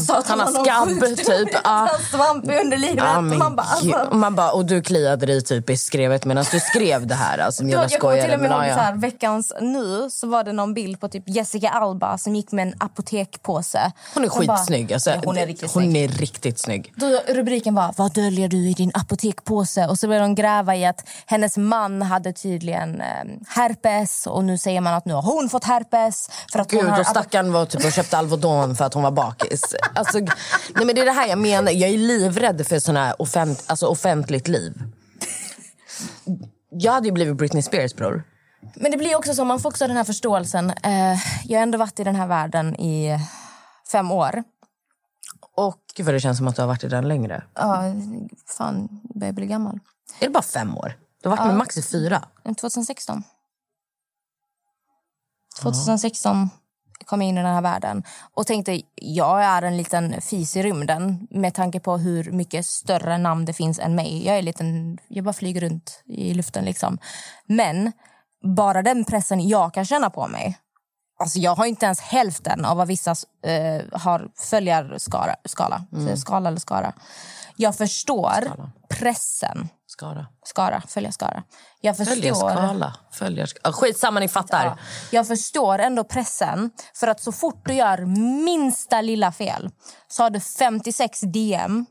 B: att
A: Han har skabb, typ.
B: Har svamp i underlivet.
A: Men
B: man bara, alltså,
A: man bara, och du kliade dig typ i skrevet medan du skrev det här. Alltså,
B: jag, jag till och med ihåg så här, veckans nu så var det någon bild på typ Jessica Alba som gick med en apotekpåse.
A: Hon är
B: bara-
A: skitsnygg. Alltså,
B: Ja, hon är riktigt
A: hon
B: snygg.
A: är riktigt snygg.
B: Då rubriken var Vad döljer du i din apotekpåse? Och så började de gräva i att hennes man hade tydligen eh, herpes och nu säger man att nu har hon fått herpes. För att hon
A: Gud,
B: har
A: och stackaren var typ och köpte Alvedon för att hon var bakis. Alltså, nej, men det är det här jag menar. Jag är livrädd för sån här offent, alltså offentligt liv. Jag hade ju blivit Britney Spears, bror.
B: Men det blir också så, man får också den här förståelsen. Eh, jag har ändå varit i den här världen i fem år. Och
A: Gud vad det känns som att du har varit i den längre.
B: ja, fan, jag börjar bli gammal.
A: Är det bara fem år? Du har varit med Max i fyra.
B: 2016. 2016 kom in i den här världen och tänkte jag är en liten fis i rymden med tanke på hur mycket större namn det finns än mig. Jag är en liten, jag bara flyger runt i luften liksom. Men bara den pressen jag kan känna på mig Alltså jag har inte ens hälften av vad vissa eh, har följarskala. Skala,
A: Mm.
B: skala eller skara. Jag förstår pressen.
A: Skara.
B: Skara, följarskara. Jag förstår...
A: Följarskala. Följarskala. Ah, skitsamma, ni fattar.
B: Ja, jag förstår ändå pressen. För att så fort du gör minsta lilla fel så har du 56 DM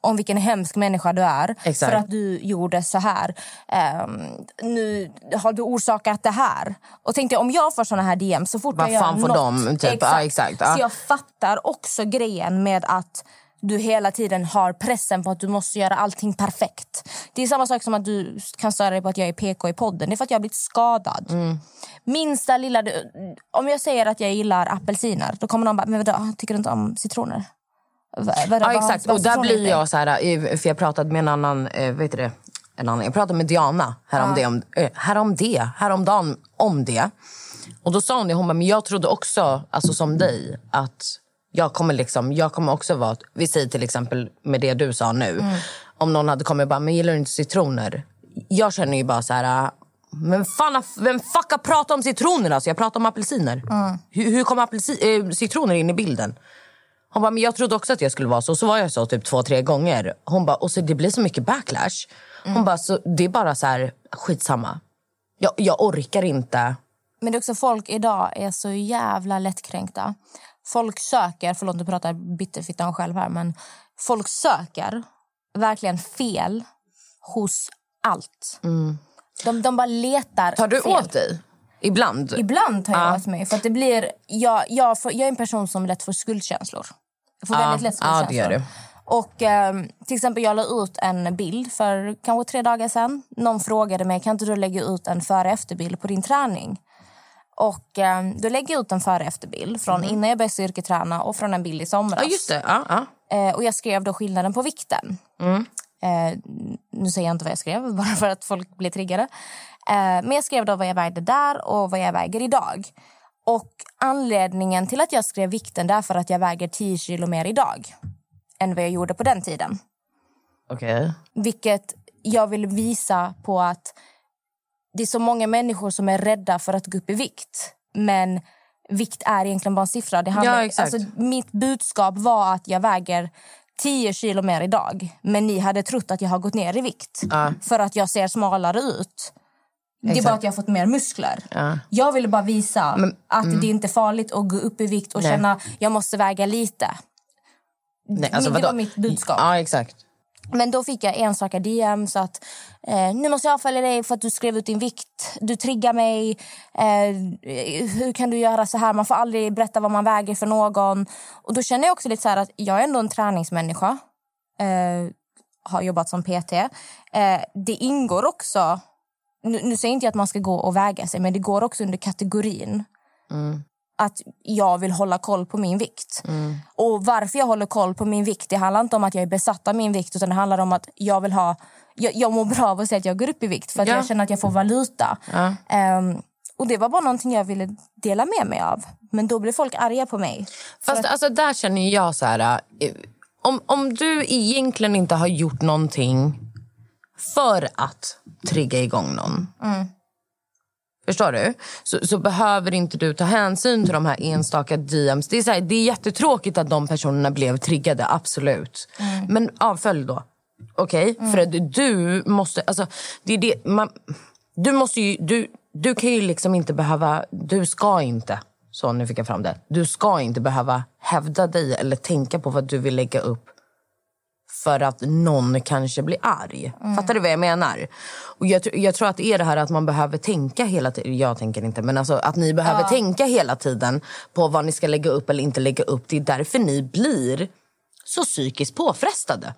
B: om vilken hemsk människa du är.
A: Exakt.
B: För att du gjorde så här. Ehm, nu har du orsakat det här. Och tänkte om jag får såna här DM så fort
A: Vad
B: jag gör
A: fan får
B: något.
A: de? Typ, ja, exakt, ja.
B: Så jag fattar också grejen med att du hela tiden har pressen på att du måste göra allting perfekt. Det är samma sak som att du kan störa dig på att jag är PK i podden. Det är för att jag har blivit skadad.
A: Mm.
B: Minsta lilla... Om jag säger att jag gillar apelsiner, då kommer någon bara, men vadå, tycker du inte om citroner? Va- vadå,
A: Ja, exakt.
B: vad
A: Och där blir jag så här, eh, för jag pratade med en annan, eh, vet du det? En annan. Jag pratade med Diana härom,
B: Ja.
A: det, om, eh, härom det, häromdagen om det. Och då sa hon det, hon bara, men jag trodde också, alltså som dig, att jag kommer liksom, jag kommer också vara, vi säger till exempel med det du sa nu.
B: Mm.
A: Om någon hade kommit och bara, men gillar du inte citroner? jag känner ju bara så här... Men fan, vem fuckar pratar om citroner? Alltså, jag pratar om apelsiner. Hur, hur kom apelsi- eh, citroner in i bilden? Hon bara, men jag trodde också att jag skulle vara så. Så var jag så typ två, tre gånger. Hon bara, och så det blir så mycket backlash. Hon bara, så det är bara så här, skitsamma. Jag, jag orkar inte.
B: Men det också folk idag är så jävla lättkränkta. Folk söker, förlåt nu pratar bitterfittan själv här, men folk söker verkligen fel hos allt. De, de bara letar
A: Tar du
B: fel.
A: åt dig? Ibland?
B: Ibland tar jag
A: Ja.
B: åt mig. För att det blir, jag, jag, får, jag är en person som lätt får skuldkänslor. Jag får
A: Ja,
B: väldigt lätt skuldkänslor.
A: det gör du.
B: Och ehm, till exempel jag la ut en bild för kanske tre dagar sedan. Någon frågade mig, kan inte du lägga ut en före efterbild på din träning? Och ehm, då lägger jag ut en före efterbild från innan jag började styrketräna och från en bild i somras.
A: Ja, just det. Ja, ja.
B: Eh, och jag skrev då skillnaden på vikten.
A: Mm.
B: Eh, nu säger jag inte vad jag skrev, bara för att folk blir triggade. Eh, men jag skrev då vad jag vägde där och vad jag väger idag. Och anledningen till att jag skrev vikten är för att jag väger 10 kilo mer idag än vad jag gjorde på den tiden.
A: Okej.
B: Vilket jag vill visa på att det är så många människor som är rädda för att gå upp i vikt. Men vikt är egentligen bara en siffra. Det handlar,
A: Ja.
B: Alltså, mitt budskap var att jag väger 10 kilo mer idag. Men ni hade trott att jag har gått ner i vikt.
A: Ja.
B: För att jag ser smalare ut. Det är
A: Exakt.
B: bara att jag har fått mer muskler.
A: Ja.
B: Jag ville bara visa att det är inte farligt att gå upp i vikt och
A: Nej.
B: känna jag måste väga lite.
A: Nej,
B: Men det var mitt budskap.
A: Ja, exakt.
B: Men då fick jag enstaka DMs att eh, nu måste jag avfölja dig för att du skrev ut din vikt. Du triggar mig. Eh, hur kan du göra så här? Man får aldrig berätta vad man väger för någon. Och då känner jag också lite så här att jag är ändå en träningsmänniska. Eh, har jobbat som PT. Eh, det ingår också... Nu, nu säger jag inte att man ska gå och väga sig, men det går också under kategorin Mm att jag vill hålla koll på min vikt. Och varför jag håller koll på min vikt, det handlar inte om att jag är besatt av min vikt utan det handlar om att jag vill ha jag, jag mår bra av att säga att jag går upp i vikt för att
A: Ja.
B: jag känner att jag får valuta.
A: Ja.
B: Ehm, och det var bara någonting jag ville dela med mig av. Men då blev folk arga på mig.
A: Fast alltså, där känner jag så här... eh, Om, om du egentligen inte har gjort någonting för att trigga igång någon. Förstår du? Så, så behöver inte du ta hänsyn till de här enstaka DMs. Det är, så här, det är jättetråkigt att de personerna blev triggade, absolut. Men avfölj då. Okej? För att du måste... Alltså, det är det, man, du måste ju... Du, du kan ju liksom inte behöva... Du ska inte... Så, nu fick jag fram det. Du ska inte behöva hävda dig eller tänka på vad du vill lägga upp för att någon kanske blir arg. Fattar du vad jag menar? Och jag, jag tror att det är det här att man behöver tänka hela tiden. Jag tänker inte, men alltså att ni behöver tänka hela tiden på vad ni ska lägga upp eller inte lägga upp. Det är därför ni blir så psykiskt påfrestade.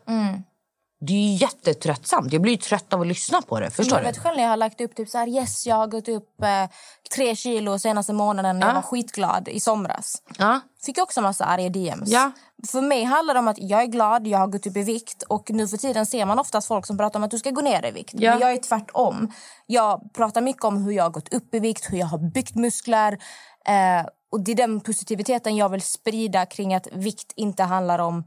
A: Det är ju jättetröttsamt. Jag blir ju trött av att lyssna på det. Förstår
B: Jag
A: du?
B: vet själv när jag har lagt upp typ så här, yes jag har gått upp eh, tre kilo senaste månaden. Jag
A: Ja.
B: var skitglad i somras.
A: Ja.
B: Fick jag också massa arga DMs.
A: Ja.
B: För mig handlar det om att jag är glad, jag har gått upp i vikt och nu för tiden ser man oftast folk som pratar om att du ska gå ner i vikt.
A: Ja.
B: Men jag är tvärtom. Jag pratar mycket om hur jag har gått upp i vikt, hur jag har byggt muskler. Eh, och det är den positiviteten jag vill sprida kring att vikt inte handlar om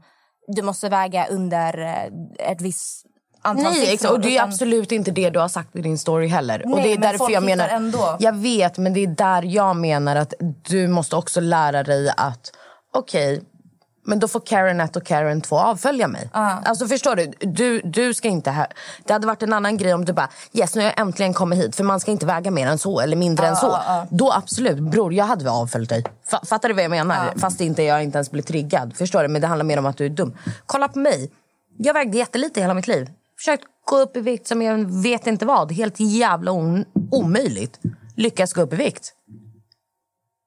B: du måste väga under eh, ett visst antal
A: Nej,
B: siffror,
A: och det är
B: utan-
A: absolut inte det du har sagt i din story heller. och
B: Nej,
A: det är
B: men
A: därför
B: folk
A: jag menar...
B: ändå.
A: Jag vet, men det är där jag menar att du måste också lära dig att okej, men då får Karen 1 och Karen 2 avfölja mig. Alltså förstår du? du? Du ska inte... Ha... Det hade varit en annan grej om du bara yes, nu har jag äntligen kommit hit för man ska inte väga mer än så eller mindre än så. Då absolut, bror, jag hade väl avföljt dig. Fa- Fattar du vad jag menar? Fast inte jag inte ens blir triggad. Förstår du? Men det handlar mer om att du är dum. Kolla på mig. Jag vägde jättelite hela mitt liv. Försökt gå upp i vikt som jag vet inte vad. Helt jävla omöjligt. Lyckas gå upp i vikt.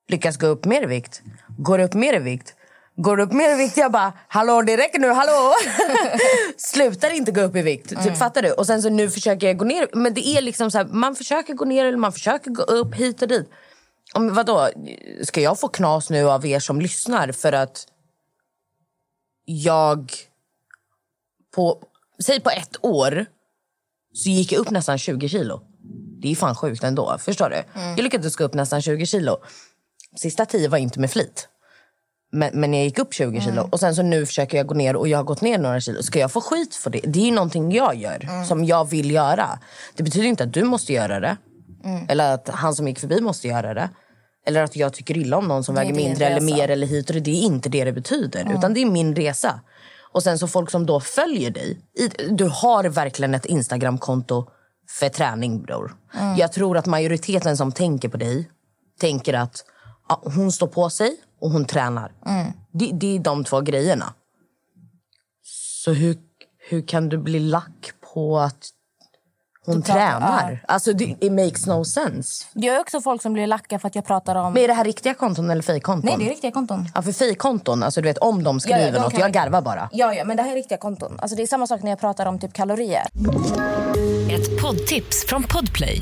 A: Lyckas gå upp mer i vikt. Går upp mer i vikt. Går upp mer i vikt. Jag bara, hallå det räcker nu, hallå! Slutar inte gå upp i vikt. Typ, fattar du? Och sen så nu försöker jag gå ner. Men det är liksom så här, man försöker gå ner eller man försöker gå upp hit och dit. Om, vadå? Ska jag få knas nu av er som lyssnar för att jag på, säg på ett år så gick jag upp nästan 20 kilo. Det är fan sjukt ändå. Förstår du? Jag lyckades gå upp nästan 20 kilo. Sista tio var inte med flit. Men, men jag gick upp 20 kilo.
B: Mm.
A: Och sen så nu försöker jag gå ner och jag har gått ner några kilo. Ska jag få skit för det? Det är ju någonting jag gör,
B: Mm.
A: som jag vill göra. Det betyder inte att du måste göra det.
B: Mm.
A: Eller att han som gick förbi måste göra det. Eller att jag tycker illa om någon som väger mindre eller mer eller hit och det. Det är inte det det betyder.
B: Mm.
A: Utan det är min resa. Och sen så folk som då följer dig. Du har verkligen ett Instagramkonto för träning bror.
B: Mm.
A: Jag tror att majoriteten som tänker på dig tänker att ja, hon står på sig och hon tränar.
B: Mm.
A: Det, det är de två grejerna. Så hur, hur kan du bli lack på att hon
B: pratar-
A: tränar? Alltså det it makes no sense.
B: Det är också folk som blir lacka för att jag pratar om...
A: Men är det här riktiga konton eller fejkkonton?
B: Nej, det är riktiga konton.
A: Ja, för fejkkonton, alltså du vet om de skriver
B: Ja, ja, de
A: något, jag garvar bara.
B: Ja, ja, men det här är riktiga konton. Alltså, det är samma sak när jag pratar om typ kalorier.
C: Ett poddtips från Podplay.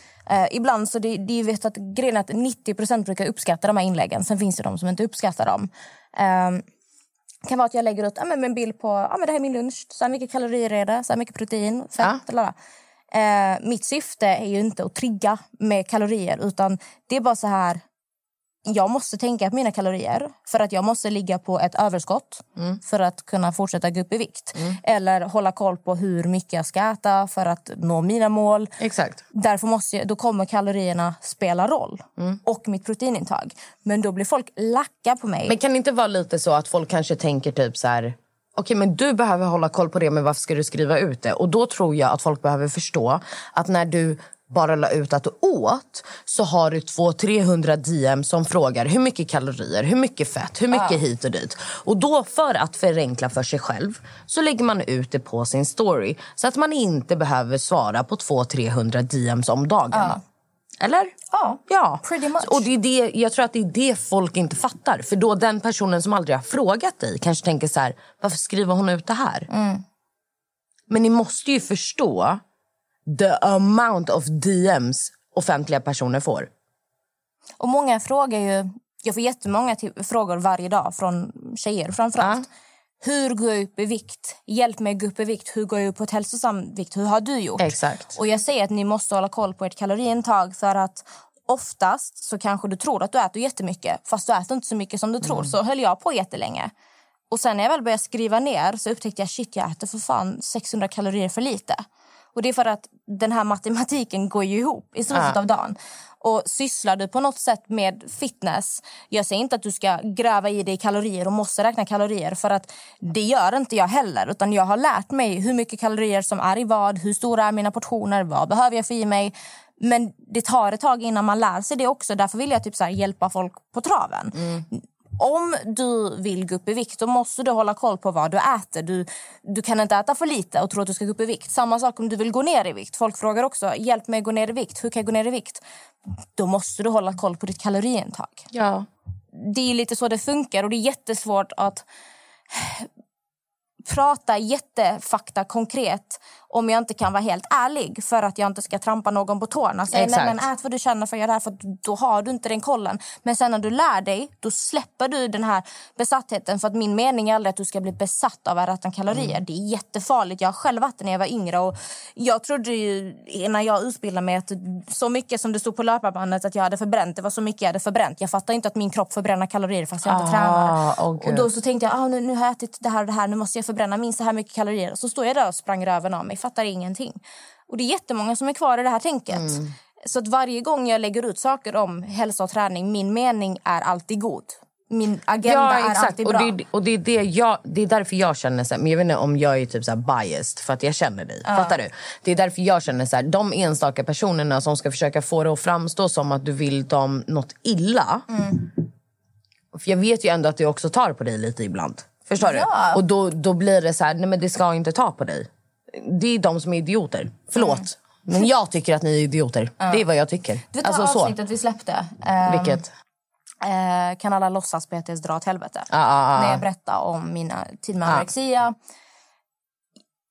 B: Eh, ibland så det, det är vet att grejen att 90% brukar uppskatta de här inläggen. Sen finns det de som inte uppskattar dem. Eh, kan vara att jag lägger ut ja, men en bild på ja, men det här är min lunch. Så här mycket kalorier är det, så här mycket protein, fett. Ja. Eh, mitt syfte är ju inte att trigga med kalorier utan det är bara så här jag måste tänka på mina kalorier för att jag måste ligga på ett överskott för att kunna fortsätta gå upp i vikt. Eller hålla koll på hur mycket jag ska äta för att nå mina mål.
A: Exakt.
B: Därför måste jag, då kommer kalorierna spela roll. Och mitt proteinintag. Men då blir folk lacka på mig.
A: Men kan det inte vara lite så att folk kanske tänker typ så här... Okej, men du behöver hålla koll på det, men varför ska du skriva ut det? Och då tror jag att folk behöver förstå att när du bara la ut att du åt så har du 200-300 DM som frågar hur mycket kalorier, hur mycket fett, hur mycket
B: Ja.
A: hit och dit. Och då för att förenkla för sig själv så lägger man ut det på sin story så att man inte behöver svara på 200-300 DMs om dagen.
B: Ja.
A: Eller?
B: Ja,
A: ja.
B: pretty much.
A: Och det är det, jag tror att det är det folk inte fattar. För då den personen som aldrig har frågat dig kanske tänker så här, varför skriver hon ut det här?
B: Mm.
A: Men ni måste ju förstå the amount of DMs offentliga personer får.
B: Och många frågar ju... Jag får jättemånga frågor varje dag från tjejer framförallt. Hur går jag upp i vikt? Hjälp mig gå upp i vikt. Hur går jag upp på ett hälsosam vikt? Hur har du gjort?
A: Exakt.
B: Och jag säger att ni måste hålla koll på ert kaloriintag för att oftast så kanske du tror att du äter jättemycket fast du äter inte så mycket som du tror. Så höll jag på jättelänge. Och sen när jag väl började skriva ner så upptäckte jag shit jag äter för fan 600 kalorier för lite. Och det är för att den här matematiken går ju ihop i slutet
A: Ja.
B: av dagen. Och sysslar du på något sätt med fitness, jag säger inte att du ska gräva i dig kalorier och måste räkna kalorier för att det gör inte jag heller. Utan jag har lärt mig hur mycket kalorier som är i vad, hur stora är mina portioner, vad behöver jag få i mig. Men det tar ett tag innan man lär sig det också. Därför vill jag typ så hjälpa folk på traven. Om du vill gå upp i vikt då måste du hålla koll på vad du äter. Du, du kan inte äta för lite och tro att du ska gå upp i vikt. Samma sak om du vill gå ner i vikt. Folk frågar också, hjälp mig gå ner i vikt. Hur kan jag gå ner i vikt? Då måste du hålla koll på ditt kaloriintag.
A: Ja.
B: Det är lite så det funkar och det är jättesvårt att prata jättefakta konkret om jag inte kan vara helt ärlig för att jag inte ska trampa någon på tårna. Säga, nej, men ät vad du känner för att göra det här för då har du inte den kollen. Men sen när du lär dig, då släpper du den här besattheten. För att min mening är aldrig att du ska bli besatt av att äta kalorier.
A: Mm.
B: Det är jättefarligt. Jag har själv varit när jag var yngre och jag trodde ju när jag utbildade mig att så mycket som det stod på löparbandet att jag hade förbränt, det var så mycket jag hade förbränt. Jag fattar inte att min kropp förbränner kalorier fast jag inte
A: Ah,
B: tränar.
A: åh,
B: och då så tänkte jag, ah, nu, nu har jag ätit det här och det här, nu måste jag förbränna minst så här mycket kalorier. Så står jag där och sprang röven av mig, fattar ingenting. Och det är jättemånga som är kvar i det här tänket.
A: Mm.
B: Så att varje gång jag lägger ut saker om hälsa och träning, min mening är alltid god. Min agenda är alltid
A: och
B: bra.
A: det, och det, är det, jag, det är därför jag känner så här, men jag vet inte om jag är typ så biased för att jag känner dig.
B: Ja.
A: Fattar du? Det är därför jag känner så här, de enstaka personerna som ska försöka få det att framstå som att du vill dem något illa.
B: Mm.
A: För jag vet ju ändå att det också tar på dig lite ibland. Förstår
B: Ja.
A: du? Och då, då blir det så här, nej men det ska inte ta på dig. Det är de som är idioter. Förlåt.
B: Mm.
A: Men jag tycker att ni är idioter. Det är vad jag tycker.
B: Det
A: Alltså
B: här
A: så.
B: avsnittet vi släppte? ehm,
A: Vilket?
B: eh, kan alla låtsas PTS dra åt helvete.
A: Ah, ah, ah.
B: När jag berättar om mina tid med
A: Ah.
B: anorexia.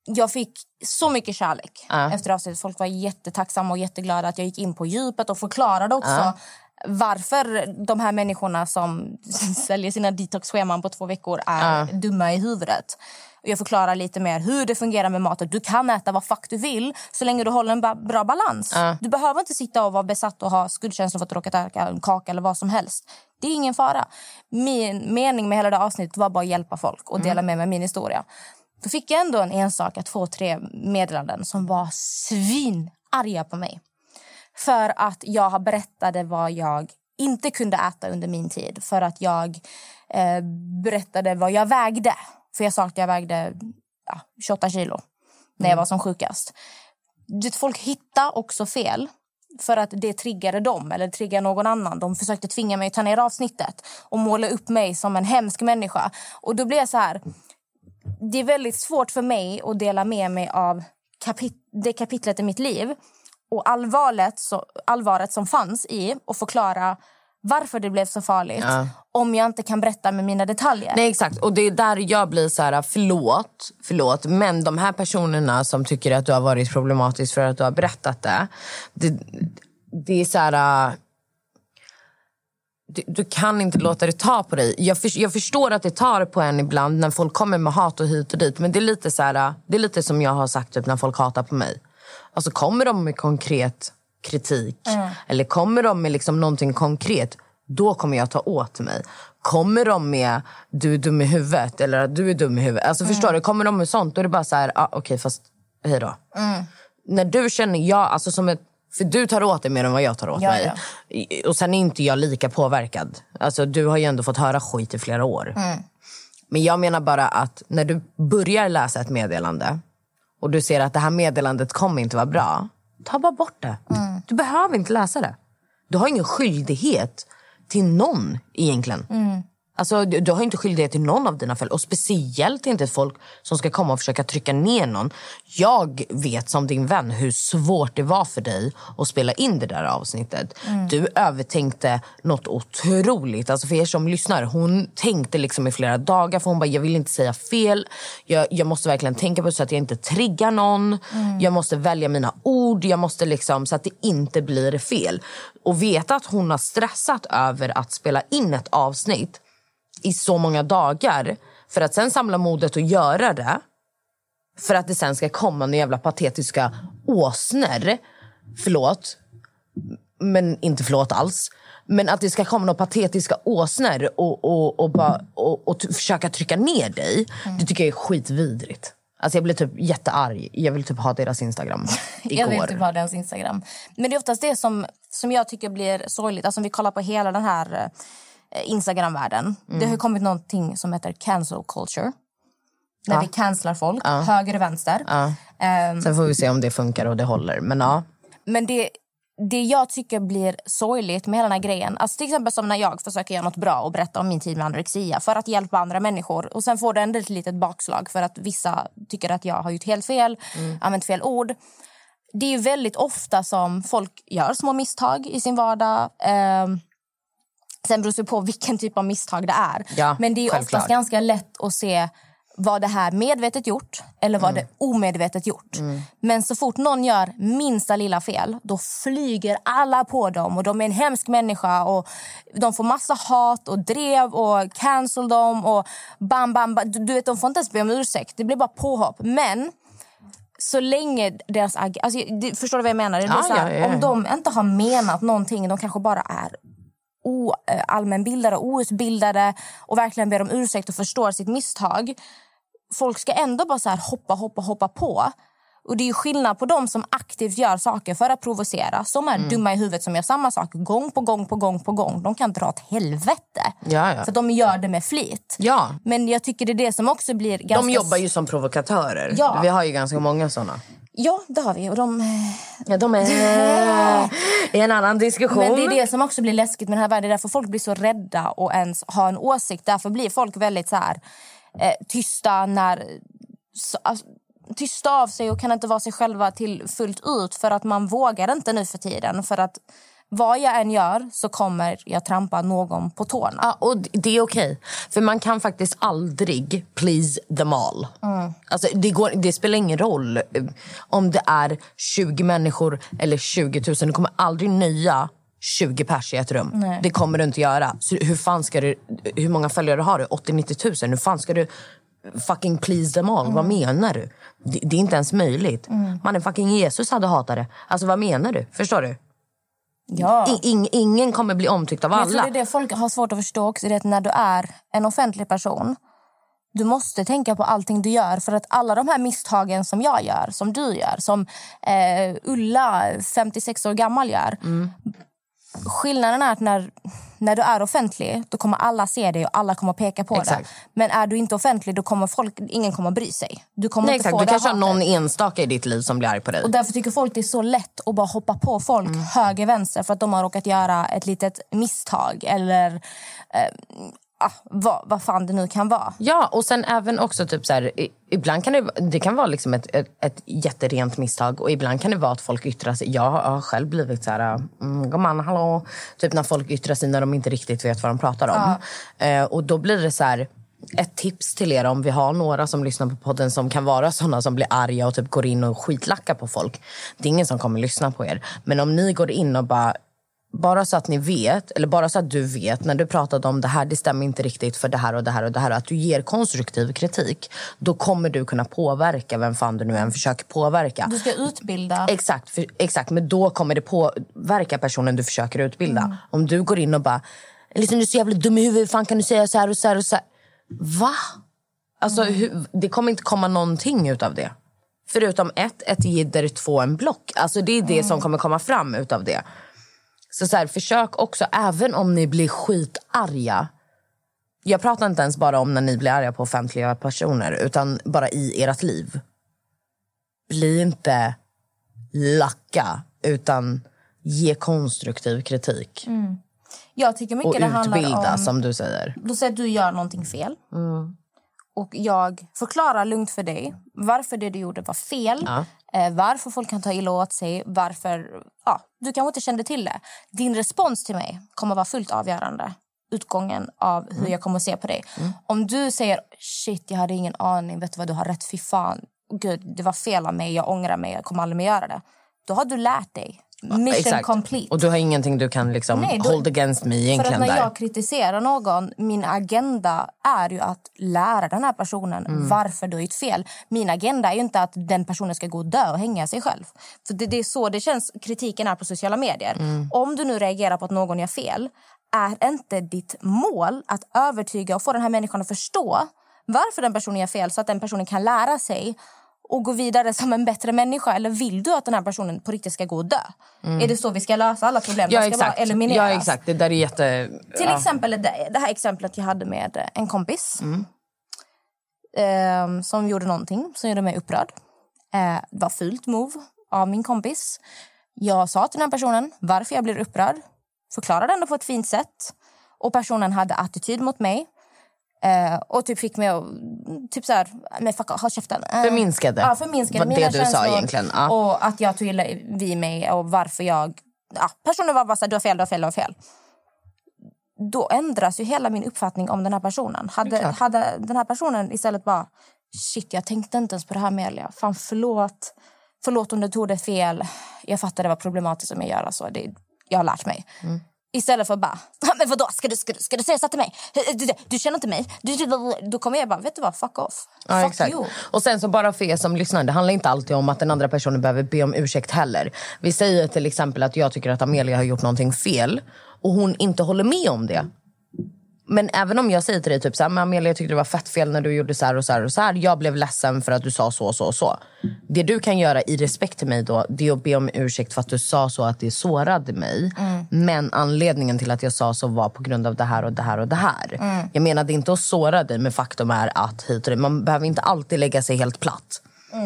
B: Jag fick så mycket kärlek
A: Ah.
B: efter avsnittet. Folk var jättetacksamma och jätteglada att jag gick in på djupet och förklarade också
A: Ah.
B: varför de här människorna som säljer sina detoxscheman på två veckor är
A: Ah.
B: dumma i huvudet. Och Jag förklarar lite mer hur det fungerar med maten. Du kan äta vad fuck du vill så länge du håller en ba- bra balans.
A: Ah.
B: Du behöver inte sitta och vara besatt och ha skuldkänslor för att du råkat äta en kaka eller vad som helst. Det är ingen fara. Min mening med hela det avsnittet var bara att hjälpa folk och dela med mig min historia. Då fick jag ändå en enstaka två, tre meddelanden som var svinarga på mig. För att jag berättade vad jag inte kunde äta under min tid. För att jag eh, berättade vad jag vägde. För jag sa att jag vägde ja, 28 kilo när jag var som sjukast. Det, folk hittar också fel för att det triggade dem eller triggade någon annan. De försökte tvinga mig att ta ner avsnittet och måla upp mig som en hemsk människa. Och då blev så här... Det är väldigt svårt för mig att dela med mig av kapit- det kapitlet i mitt liv och allvaret, så, allvaret som fanns i och förklara varför det blev så farligt
A: Ja.
B: om jag inte kan berätta med mina detaljer.
A: Nej exakt och det är där jag blir så här förlåt, förlåt men de här personerna som tycker att du har varit problematisk för att du har berättat det. Det, det är så här... äh, Du, du kan inte låta det ta på dig. Jag, för, jag förstår att det tar på en ibland när folk kommer med hat och hit och dit. Men det är lite så här, äh, det är lite som jag har sagt typ, när folk hatar på mig. Alltså kommer de med konkret kritik eller kommer de med liksom någonting konkret, då kommer jag ta åt mig. Kommer de med du är dum i huvudet eller att du är dum i huvudet. Alltså förstår du, kommer de med sånt då är det bara så här, ah, okej fast hej då. När du känner, jag, alltså som ett, för du tar åt dig mer än vad jag tar åt
B: Ja,
A: mig. Och sen är inte jag lika påverkad. Alltså du har ju ändå fått höra skit i flera år. Men jag menar bara att när du börjar läsa ett meddelande och du ser att det här meddelandet kommer inte vara bra, ta bara bort det. Du behöver inte läsa det. Du har ingen skyldighet till någon egentligen. Alltså, du, har inte skyldighet till någon av dina föräldrar. Och speciellt inte folk som ska komma och försöka trycka ner någon. Jag vet som din vän hur svårt det var för dig att spela in det där avsnittet. Du övertänkte något otroligt. Alltså för er som lyssnar, hon tänkte liksom i flera dagar. För hon bara, jag vill inte säga fel. Jag, jag måste verkligen tänka på det så att jag inte triggar någon. Jag måste välja mina ord. Jag måste liksom, så att det inte blir fel. Och veta att hon har stressat över att spela in ett avsnitt i så många dagar för att sen samla modet och göra det för att det sen ska komma några jävla patetiska åsnor. Förlåt, men inte förlåt alls. Men att det ska komma några patetiska åsnor och, och, och, bara, och, och försöka trycka ner dig. Det tycker jag är skitvidrigt. Alltså jag blir typ jättearg. Jag vill typ ha deras Instagram. Igår.
B: Jag vill typ ha deras Instagram. Men det är oftast det som, som jag tycker blir sorgligt. Alltså om vi kollar på hela den här eh, Instagram-världen. Det har kommit någonting som heter cancel culture. När
A: Ja.
B: vi cancelar folk, höger och vänster.
A: Ja.
B: Ehm,
A: Sen får vi se om det funkar och det håller. Men ja.
B: Men det, det jag tycker blir sorgligt med hela den här grejen... Alltså till exempel som när jag försöker göra något bra och berätta om min tid med anorexia för att hjälpa andra människor. Och Sen får det ändå ett litet bakslag för att vissa tycker att jag har gjort helt fel, använt fel ord. Det är ju väldigt ofta som folk gör små misstag i sin vardag. Ehm, sen beror det på vilken typ av misstag det är.
A: Ja,
B: Men det är
A: självklart.
B: oftast ganska lätt att se vad det här medvetet gjort eller vad det omedvetet gjort. Men så fort någon gör minsta lilla fel, då flyger alla på dem och de är en hemsk människa och de får massa hat och drev och cancel dem och bam, bam, bam. Du, du vet, de får inte ens be om ursäkt. Det blir bara påhopp. Men så länge deras... Alltså, förstår du vad jag menar? Det är
A: Ja,
B: så här,
A: ja, ja, ja.
B: Om de inte har menat någonting, de kanske bara är eh, allmänbildade och outbildade och verkligen ber om ursäkt och förstår sitt misstag. Folk ska ändå bara så här hoppa, hoppa, hoppa på. Och Det är skillnad på de som aktivt gör saker för att provocera. Som
A: Mm.
B: är dumma i huvudet som gör samma sak gång på gång på gång på gång. De kan dra åt helvete.
A: Ja, ja.
B: För de gör det med flit.
A: ja.
B: Men jag tycker det är det som också blir ganska...
A: De jobbar ju som provokatörer.
B: Ja.
A: Vi har ju ganska många såna.
B: Ja, det har vi. Och de...
A: Ja, de är i en annan diskussion.
B: Men det är det som också blir läskigt med den här världen. Därför folk blir så rädda och ens ha en åsikt. Därför blir folk väldigt så här, eh, tysta när... Så, alltså, tysta av sig och kan inte vara sig själva till fullt ut för att man vågar inte nu för tiden. För att vad jag än gör så kommer jag trampa någon på tårna.
A: Ja, och det är okej. För man kan faktiskt aldrig please them all.
B: Mm.
A: Alltså, det, går, det spelar ingen roll eh, om det är 20 människor eller 20 000. Du kommer aldrig nöja 20 pers i ett rum.
B: Nej.
A: Det kommer du inte göra. Så hur fan ska du... Hur många följare har du? 80-90 000? Hur fan ska du fucking please them all? Vad menar du? Det, det är inte ens möjligt.
B: Mm.
A: Mannen fucking Jesus hade hatat det. Alltså vad menar du? Förstår du?
B: Ja.
A: I, ing, ingen kommer bli omtyckt av
B: Men jag tror
A: alla.
B: det är det folk har svårt att förstå också. Det är att när du är en offentlig person du måste tänka på allting du gör. För att alla de här misstagen som jag gör, som du gör, som eh, Ulla, 56 år gammal, gör. Skillnaden är att när, när du är offentlig då kommer alla se dig och alla kommer peka på
A: Exakt.
B: det. Men är du inte offentlig då kommer folk, ingen kommer bry sig. Du kommer
A: Nej,
B: inte
A: exakt.
B: få
A: Du
B: det
A: kanske har någon enstaka i ditt liv som blir arg på dig.
B: Och därför tycker folk det är så lätt att bara hoppa på folk
A: Mm.
B: höger, vänster för att de har råkat göra ett litet misstag eller eh, ah, vad, vad fan det nu kan vara.
A: Ja, och sen även också typ så här, ibland kan det, det kan vara liksom ett, ett, ett jätterent misstag och ibland kan det vara att folk yttrar sig. Jag har, själv blivit så här, mm, gumman, hallå, typ när folk yttrar sig när de inte riktigt vet vad de pratar om. Eh, och då blir det så här, ett tips till er om vi har några som lyssnar på podden som kan vara såna som blir arga och typ går in och skitlackar på folk. Det är ingen som kommer lyssna på er. Men om ni går in och bara bara så att ni vet, eller bara så att du vet när du pratade om det här, det stämmer inte riktigt för det här och det här och det här. Att du ger konstruktiv kritik. Då kommer du kunna påverka vem fan du nu än försöker påverka.
B: Du ska utbilda.
A: Exakt, för, exakt, men då kommer det påverka personen du försöker utbilda.
B: Mm.
A: Om du går in och bara, liksom, du är så jävla dum i huvudet, hur fan kan du säga så här och så här och så här. Va? Alltså,
B: Mm.
A: hur, det kommer inte komma någonting utav det. Förutom ett, ett jidder, två, en block. Alltså det är det
B: Mm.
A: som kommer komma fram utav det. Så, så här, försök också, även om ni blir skitarga. Jag pratar inte ens bara om när ni blir arga på offentliga personer, utan bara i ert liv. Bli inte lacka, utan ge konstruktiv kritik.
B: Jag tycker mycket
A: Och
B: det handlar
A: utbilda,
B: om...
A: som du säger.
B: Då säger att du gör någonting fel. Och jag förklarar lugnt för dig varför det du gjorde var fel.
A: Ja.
B: Eh, varför folk kan ta illa åt sig. Varför... Ja, du kanske inte kände till det. Din respons till mig kommer vara fullt avgörande. Utgången av hur
A: Mm.
B: jag kommer att se på dig. Om du säger shit, jag hade ingen aning. Vet du vad, du har rätt. Fy fan. Gud, det var fel av mig. Jag ångrar mig. Jag kommer aldrig mer göra det. Då har du lärt dig. Mission
A: Exakt.
B: complete.
A: Och du har ingenting du kan liksom
B: Nej, då-
A: hold against me
B: För
A: egentligen
B: att när
A: där.
B: jag kritiserar någon, min agenda är ju att lära den här personen
A: Mm.
B: varför du har gjort fel. Min agenda är ju inte att den personen ska gå och dö och hänga sig själv. För det, det är så det känns kritiken är på sociala medier.
A: Mm.
B: Om du nu reagerar på att någon gör fel, är inte ditt mål att övertyga och få den här människan att förstå varför den personen gör fel så att den personen kan lära sig och gå vidare som en bättre människa? Eller vill du att den här personen på riktigt ska gå och dö? Är det så vi ska lösa alla problem?
A: Mm. Ja
B: bara
A: exakt.
B: elimineras.
A: ja exakt, det där är jätte...
B: Till
A: ja.
B: exempel det, det här exemplet jag hade med en kompis.
A: Mm.
B: ehm, som gjorde någonting som gjorde mig upprörd. Eh, det var fult move av min kompis. Jag sa till den här personen varför jag blir upprörd. Förklarade ändå på ett fint sätt. Och personen hade attityd mot mig. Eh, och typ fick mig att typ så här, nej fuck håll käften. Eh,
A: Förminskade.
B: Ja, förminskade mina
A: det du sa
B: känslor.
A: egentligen, ja.
B: Och att jag tog illa vid mig och varför jag... Ja, personen var bara så här, du har fel, du har fel, du har fel då ändras ju hela min uppfattning om den här personen. Hade, hade den här personen istället bara... Shit, jag tänkte inte ens på det här Melia. Fan, förlåt. Förlåt om du tog det fel. Jag fattar det var problematiskt om jag gör så. Det, jag har lärt mig.
A: Mm.
B: Istället för bara, "Ah, men vadå, ska du, ska, du, ska du säga så till mig? Du, du, du känner inte mig? Du, du, då kommer jag bara, vet du vad, fuck off.
A: Ja,
B: fuck
A: exakt.
B: you.
A: Och sen så bara för er som lyssnar, det handlar inte alltid om att den andra personen behöver be om ursäkt heller. Vi säger till exempel att jag tycker att Amelia har gjort någonting fel och hon inte håller med om det. Men även om jag säger till dig typ så här, men Amelia jag tyckte det var fett fel när du gjorde så här och så här och så här. Jag blev ledsen för att du sa så och så och så. Det du kan göra i respekt till mig då, det är att be om ursäkt för att du sa så att det sårade mig. Men anledningen till att jag sa så var på grund av det här och det här och det här. Jag menade inte att såra dig, men faktum är att hit och dit. Man behöver inte alltid lägga sig helt platt. Eh,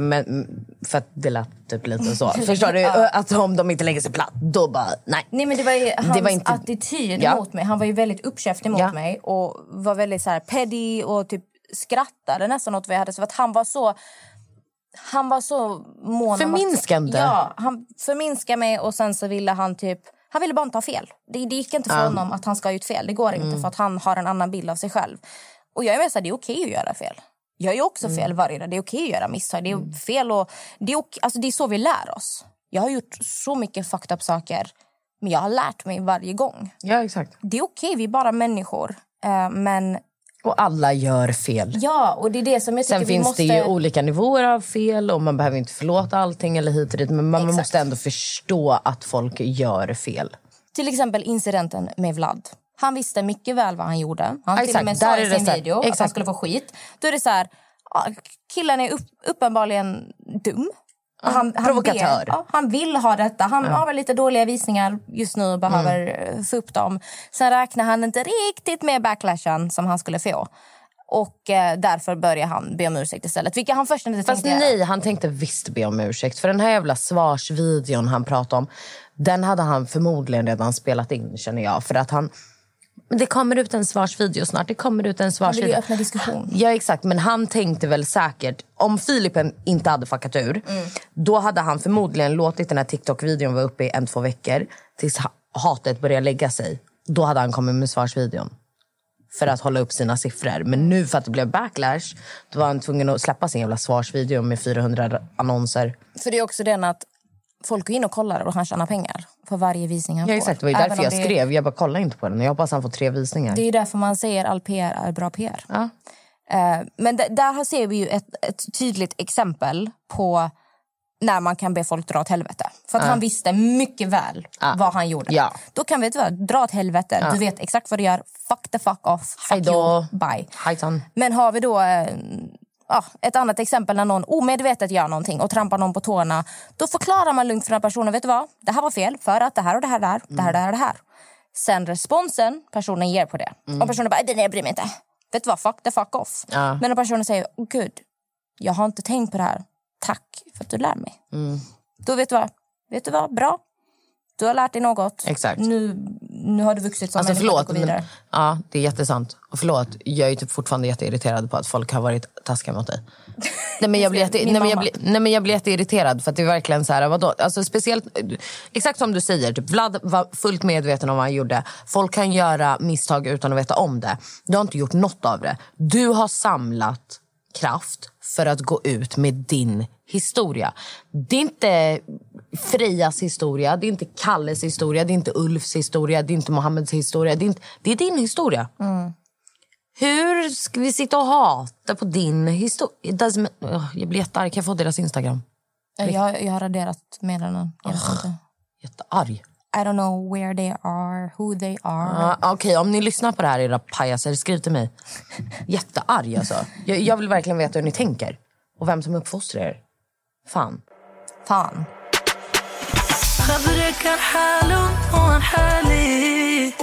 A: men, för att det lät typ lite så. Förstår du? Att om de inte lägger sig platt, då bara nej.
B: Nej men det var ju hans
A: var inte-
B: attityd
A: Ja.
B: mot mig. Han var ju väldigt uppkäftig mot
A: Ja.
B: mig och var väldigt så här petty och typ skrattade nästan åt vad jag hade. Så att han var så... han var så mån
A: Förminskande.
B: Ja, han förminskade mig och sen så ville han typ... Han ville bara inte ha fel. Det, det gick inte för
A: Ja.
B: honom att han ska ha gjort fel. Det går inte
A: Mm.
B: för att han har en annan bild av sig själv. Och jag är med så här, det är okej att göra fel. Jag gör också
A: Mm.
B: fel varje dag. Det är okej att göra misstag. Det är fel och, det, är ok, alltså det är så vi lär oss. Jag har gjort så mycket fucked up saker. Men jag har lärt mig varje gång.
A: Ja, exakt.
B: Det är okej, vi är bara människor. Eh, men
A: Och alla gör fel.
B: ja, och det är det som jag tycker
A: Sen
B: vi
A: finns
B: måste...
A: det ju olika nivåer av fel och man behöver inte förlåta allting eller hit och dit. Men man
B: Exakt.
A: måste ändå förstå att folk gör fel.
B: Till exempel incidenten med Vlad. Han visste mycket väl vad han gjorde. Han
A: Ja,
B: till
A: exakt.
B: och med sa i sin
A: så här-
B: video att han
A: exakt.
B: skulle få skit. Då är det så här, killen är upp, uppenbarligen dum.
A: Ja,
B: han, han,
A: provokatör.
B: Ja, han vill ha detta. Han
A: Ja.
B: har väl lite dåliga visningar just nu och behöver
A: Mm.
B: eh, få upp dem. Sen räknar han inte riktigt med backlashen som han skulle få. Och eh, därför börjar han be om ursäkt istället. Vilket han först inte
A: Fast
B: tänkte
A: nej, han tänkte visst be om ursäkt. För den här jävla svarsvideon han pratade om, den hade han förmodligen redan spelat in känner jag. För att han... Men det kommer ut en svarsvideo snart. Det kommer ut en
B: Han
A: svarsvideo.
B: öppna diskussion.
A: Ja, exakt. Men han tänkte väl säkert... Om Filipen inte hade fuckat ur då hade han förmodligen låtit den här TikTok-videon vara uppe i en, två veckor tills ha- hatet började lägga sig. Då hade han kommit med svarsvideon för att hålla upp sina siffror. Men nu för att det blev backlash då var han tvungen att släppa sin jävla svarsvideo med 400 annonser.
B: För det är också den att folk går in och kollar och han tjänar pengar för varje visning han
A: Ja,
B: får.
A: exakt. Det var därför jag
B: det-
A: skrev. Jag bara kolla inte på den. Jag hoppas han får tre visningar.
B: Det är därför man säger all PR är bra PR. Eh, men där ser vi ju ett, ett tydligt exempel på när man kan be folk dra åt helvete. För att
A: Ja.
B: han visste mycket väl
A: Ja.
B: vad han gjorde.
A: Ja.
B: Då kan vi dra åt helvete.
A: Ja.
B: Du vet exakt vad du gör. Fuck the fuck off. Fuck
A: Hej då.
B: you. Bye.
A: Hejsan.
B: Men har vi då eh, ja, ett annat exempel när någon omedvetet gör någonting och trampar någon på tårna. Då förklarar man lugnt för den personen. Vet du vad? Det här var fel för att det här och det här där. Det här och det här och det här. Sen responsen personen ger på det.
A: Mm.
B: Om personen bara, "Nej, jag bryr mig inte. Vet du vad? Fuck the fuck off.
A: Ja.
B: Men om personen säger, oh, gud, jag har inte tänkt på det här. Tack för att du lär mig.
A: Mm.
B: Då vet du vad? Vet du vad? Bra. Du har lärt dig något.
A: Exakt.
B: Nu, nu har du vuxit som
A: Alltså
B: människa.
A: förlåt, men, ja, det är jättesant. Och förlåt, jag är typ fortfarande jätteirriterad på att folk har varit taskiga mot dig. Nej men jag blir, jätte, nej, men jag blir, nej, men jag blir jätteirriterad för att det är verkligen så här, vadå? Alltså speciellt, exakt som du säger, typ Vlad var fullt medveten om vad han gjorde. Folk kan göra misstag utan att veta om det. Du har inte gjort något av det. Du har samlat kraft för att gå ut med din historia. Det är inte Frejas historia, det är inte Kalles historia, det är inte Ulfs historia, det är inte Mohammeds historia. Det är, inte, det är din historia.
B: Mm.
A: Hur ska vi sitta och hata på din historia? Jag blir jättearg. Kan jag få deras Instagram?
B: Jag, jag har raderat meddelanden. Inte.
A: Jättearg.
B: I don't know where they are, who they are.
A: Ja, Okej, om ni lyssnar på det här era pajaser, skriv till mig. Jättearg alltså. Jag, jag vill verkligen veta hur ni tänker. Och vem som uppfostrar er. Fan.
B: Fan
D: verkar härlugn och han härlig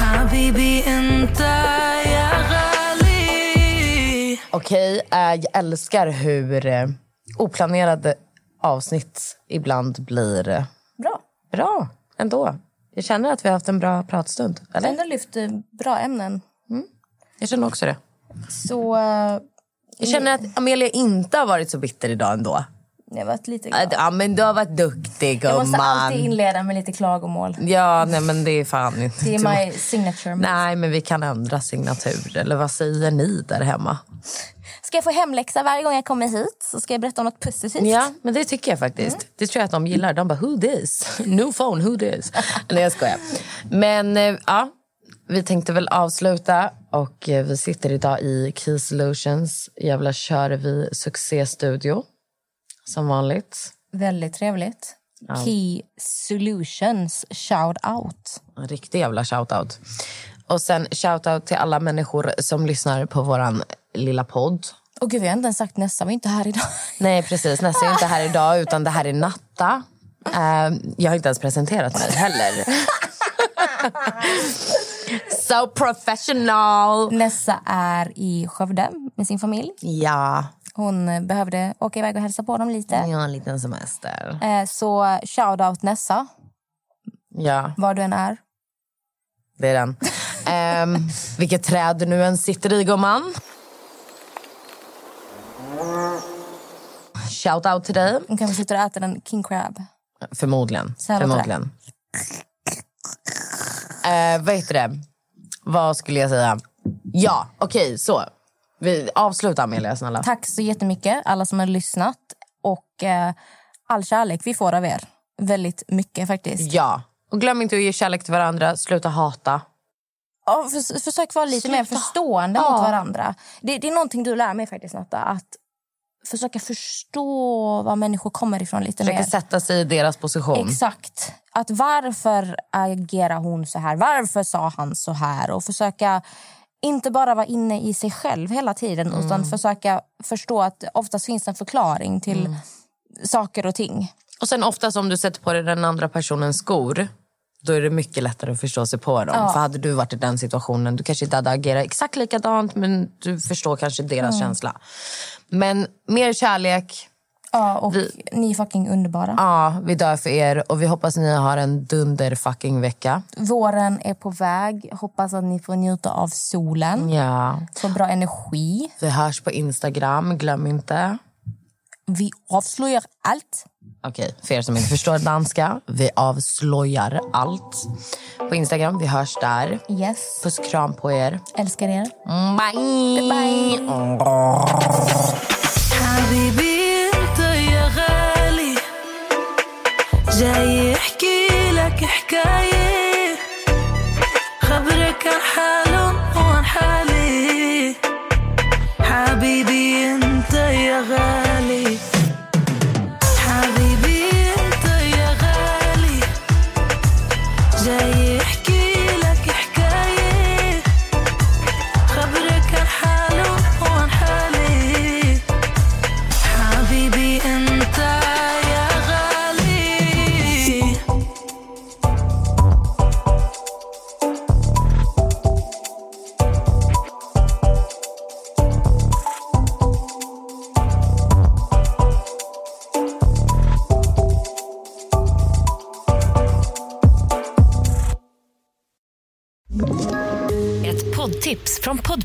D: Habibi, inte jag rally
A: Okej, okay, jag älskar hur eh, oplanerade avsnitt ibland blir eh,
B: bra.
A: bra ändå. Jag känner att vi har haft en bra pratstund. Eller?
B: Jag har lyft bra ämnen. Mm.
A: Jag känner också det.
B: Så... Eh,
A: jag känner att Amelia inte har varit så bitter idag ändå.
B: Jag har varit lite glad.
A: Ja, men du har varit duktig,
B: Jag måste alltid
A: gumman.
B: inleda med lite klagomål.
A: Ja, nej men det är fan inte...
B: Det är my signature. move.
A: Nej, men vi kan ändra signatur. Eller vad säger ni där hemma?
B: Ska jag få hemläxa varje gång jag kommer hit? Så ska jag berätta om något positivt.
A: Ja, men det tycker jag faktiskt. Det tror jag att de gillar. De bara, who this? New phone, who this? Nej, jag skojar. Men eh, ja, vi tänkte väl avsluta. Och eh, vi sitter idag i Key Solutions jävla kör vi succéstudio. Som vanligt.
B: Väldigt trevligt.
A: Ja.
B: Key Solutions shout out.
A: En riktig jävla shoutout. Och sen shoutout till alla människor som lyssnar på våran lilla podd.
B: Och gud, vi har inte ens sagt Nessa var inte här idag.
A: Nej, precis. Nessa är inte här idag, utan det här är Natta. Eh, jag har inte ens presenterat mig heller. so professional!
B: Nessa är i Skövde med sin familj.
A: Ja,
B: Hon eh, behövde åka iväg och hälsa på dem lite.
A: har en liten semester.
B: Eh, Så shout out Nessa,
A: Ja,
B: var du än är.
A: det är den. Um, vilket träd du nu än sitter i, gumman. shout out till dig.
B: Hon kanske sitter och äter en king crab.
A: Förmodligen. Förmodligen. Eh, vad heter det? Vad skulle jag säga? Ja, okej, så. Vi avslutar Amelia, snälla.
B: Tack så jättemycket alla som har lyssnat. Och eh, all kärlek vi får av er. Väldigt mycket faktiskt.
A: Ja. Och glöm inte att ge kärlek till varandra. Sluta hata.
B: Ja, för, försök vara lite mer förstående
A: Ja.
B: mot varandra. Det, det är någonting du lär mig faktiskt Natta. Att försöka förstå var människor kommer ifrån lite
A: Försöka
B: mer.
A: sätta sig i deras position.
B: Exakt. Att varför agerar hon så här? Varför sa han så här? Och försöka inte bara vara inne i sig själv hela tiden
A: Mm.
B: utan försöka förstå att oftast finns en förklaring till
A: Mm.
B: saker och ting.
A: Och sen oftast om du sätter på dig den andra personens skor då är det mycket lättare att förstå sig på dem.
B: Ja.
A: För hade du varit i den situationen, du kanske inte hade agerat exakt likadant men du förstår kanske deras
B: Mm.
A: känsla. Men mer kärlek.
B: Ja, och vi, ni är fucking underbara.
A: Ja, vi dör för er och vi hoppas att ni har en dunder fucking vecka.
B: Våren är på väg. Hoppas att ni får njuta av solen.
A: Ja.
B: Få bra energi.
A: Vi hörs på Instagram, glöm inte.
B: Vi avslöjar allt.
A: Okej, okay, för er som inte förstår danska, vi avslöjar allt. På Instagram, vi hörs där.
B: Yes.
A: Puss kram på er.
B: Älskar er.
A: Bye!
C: Bye! bye. já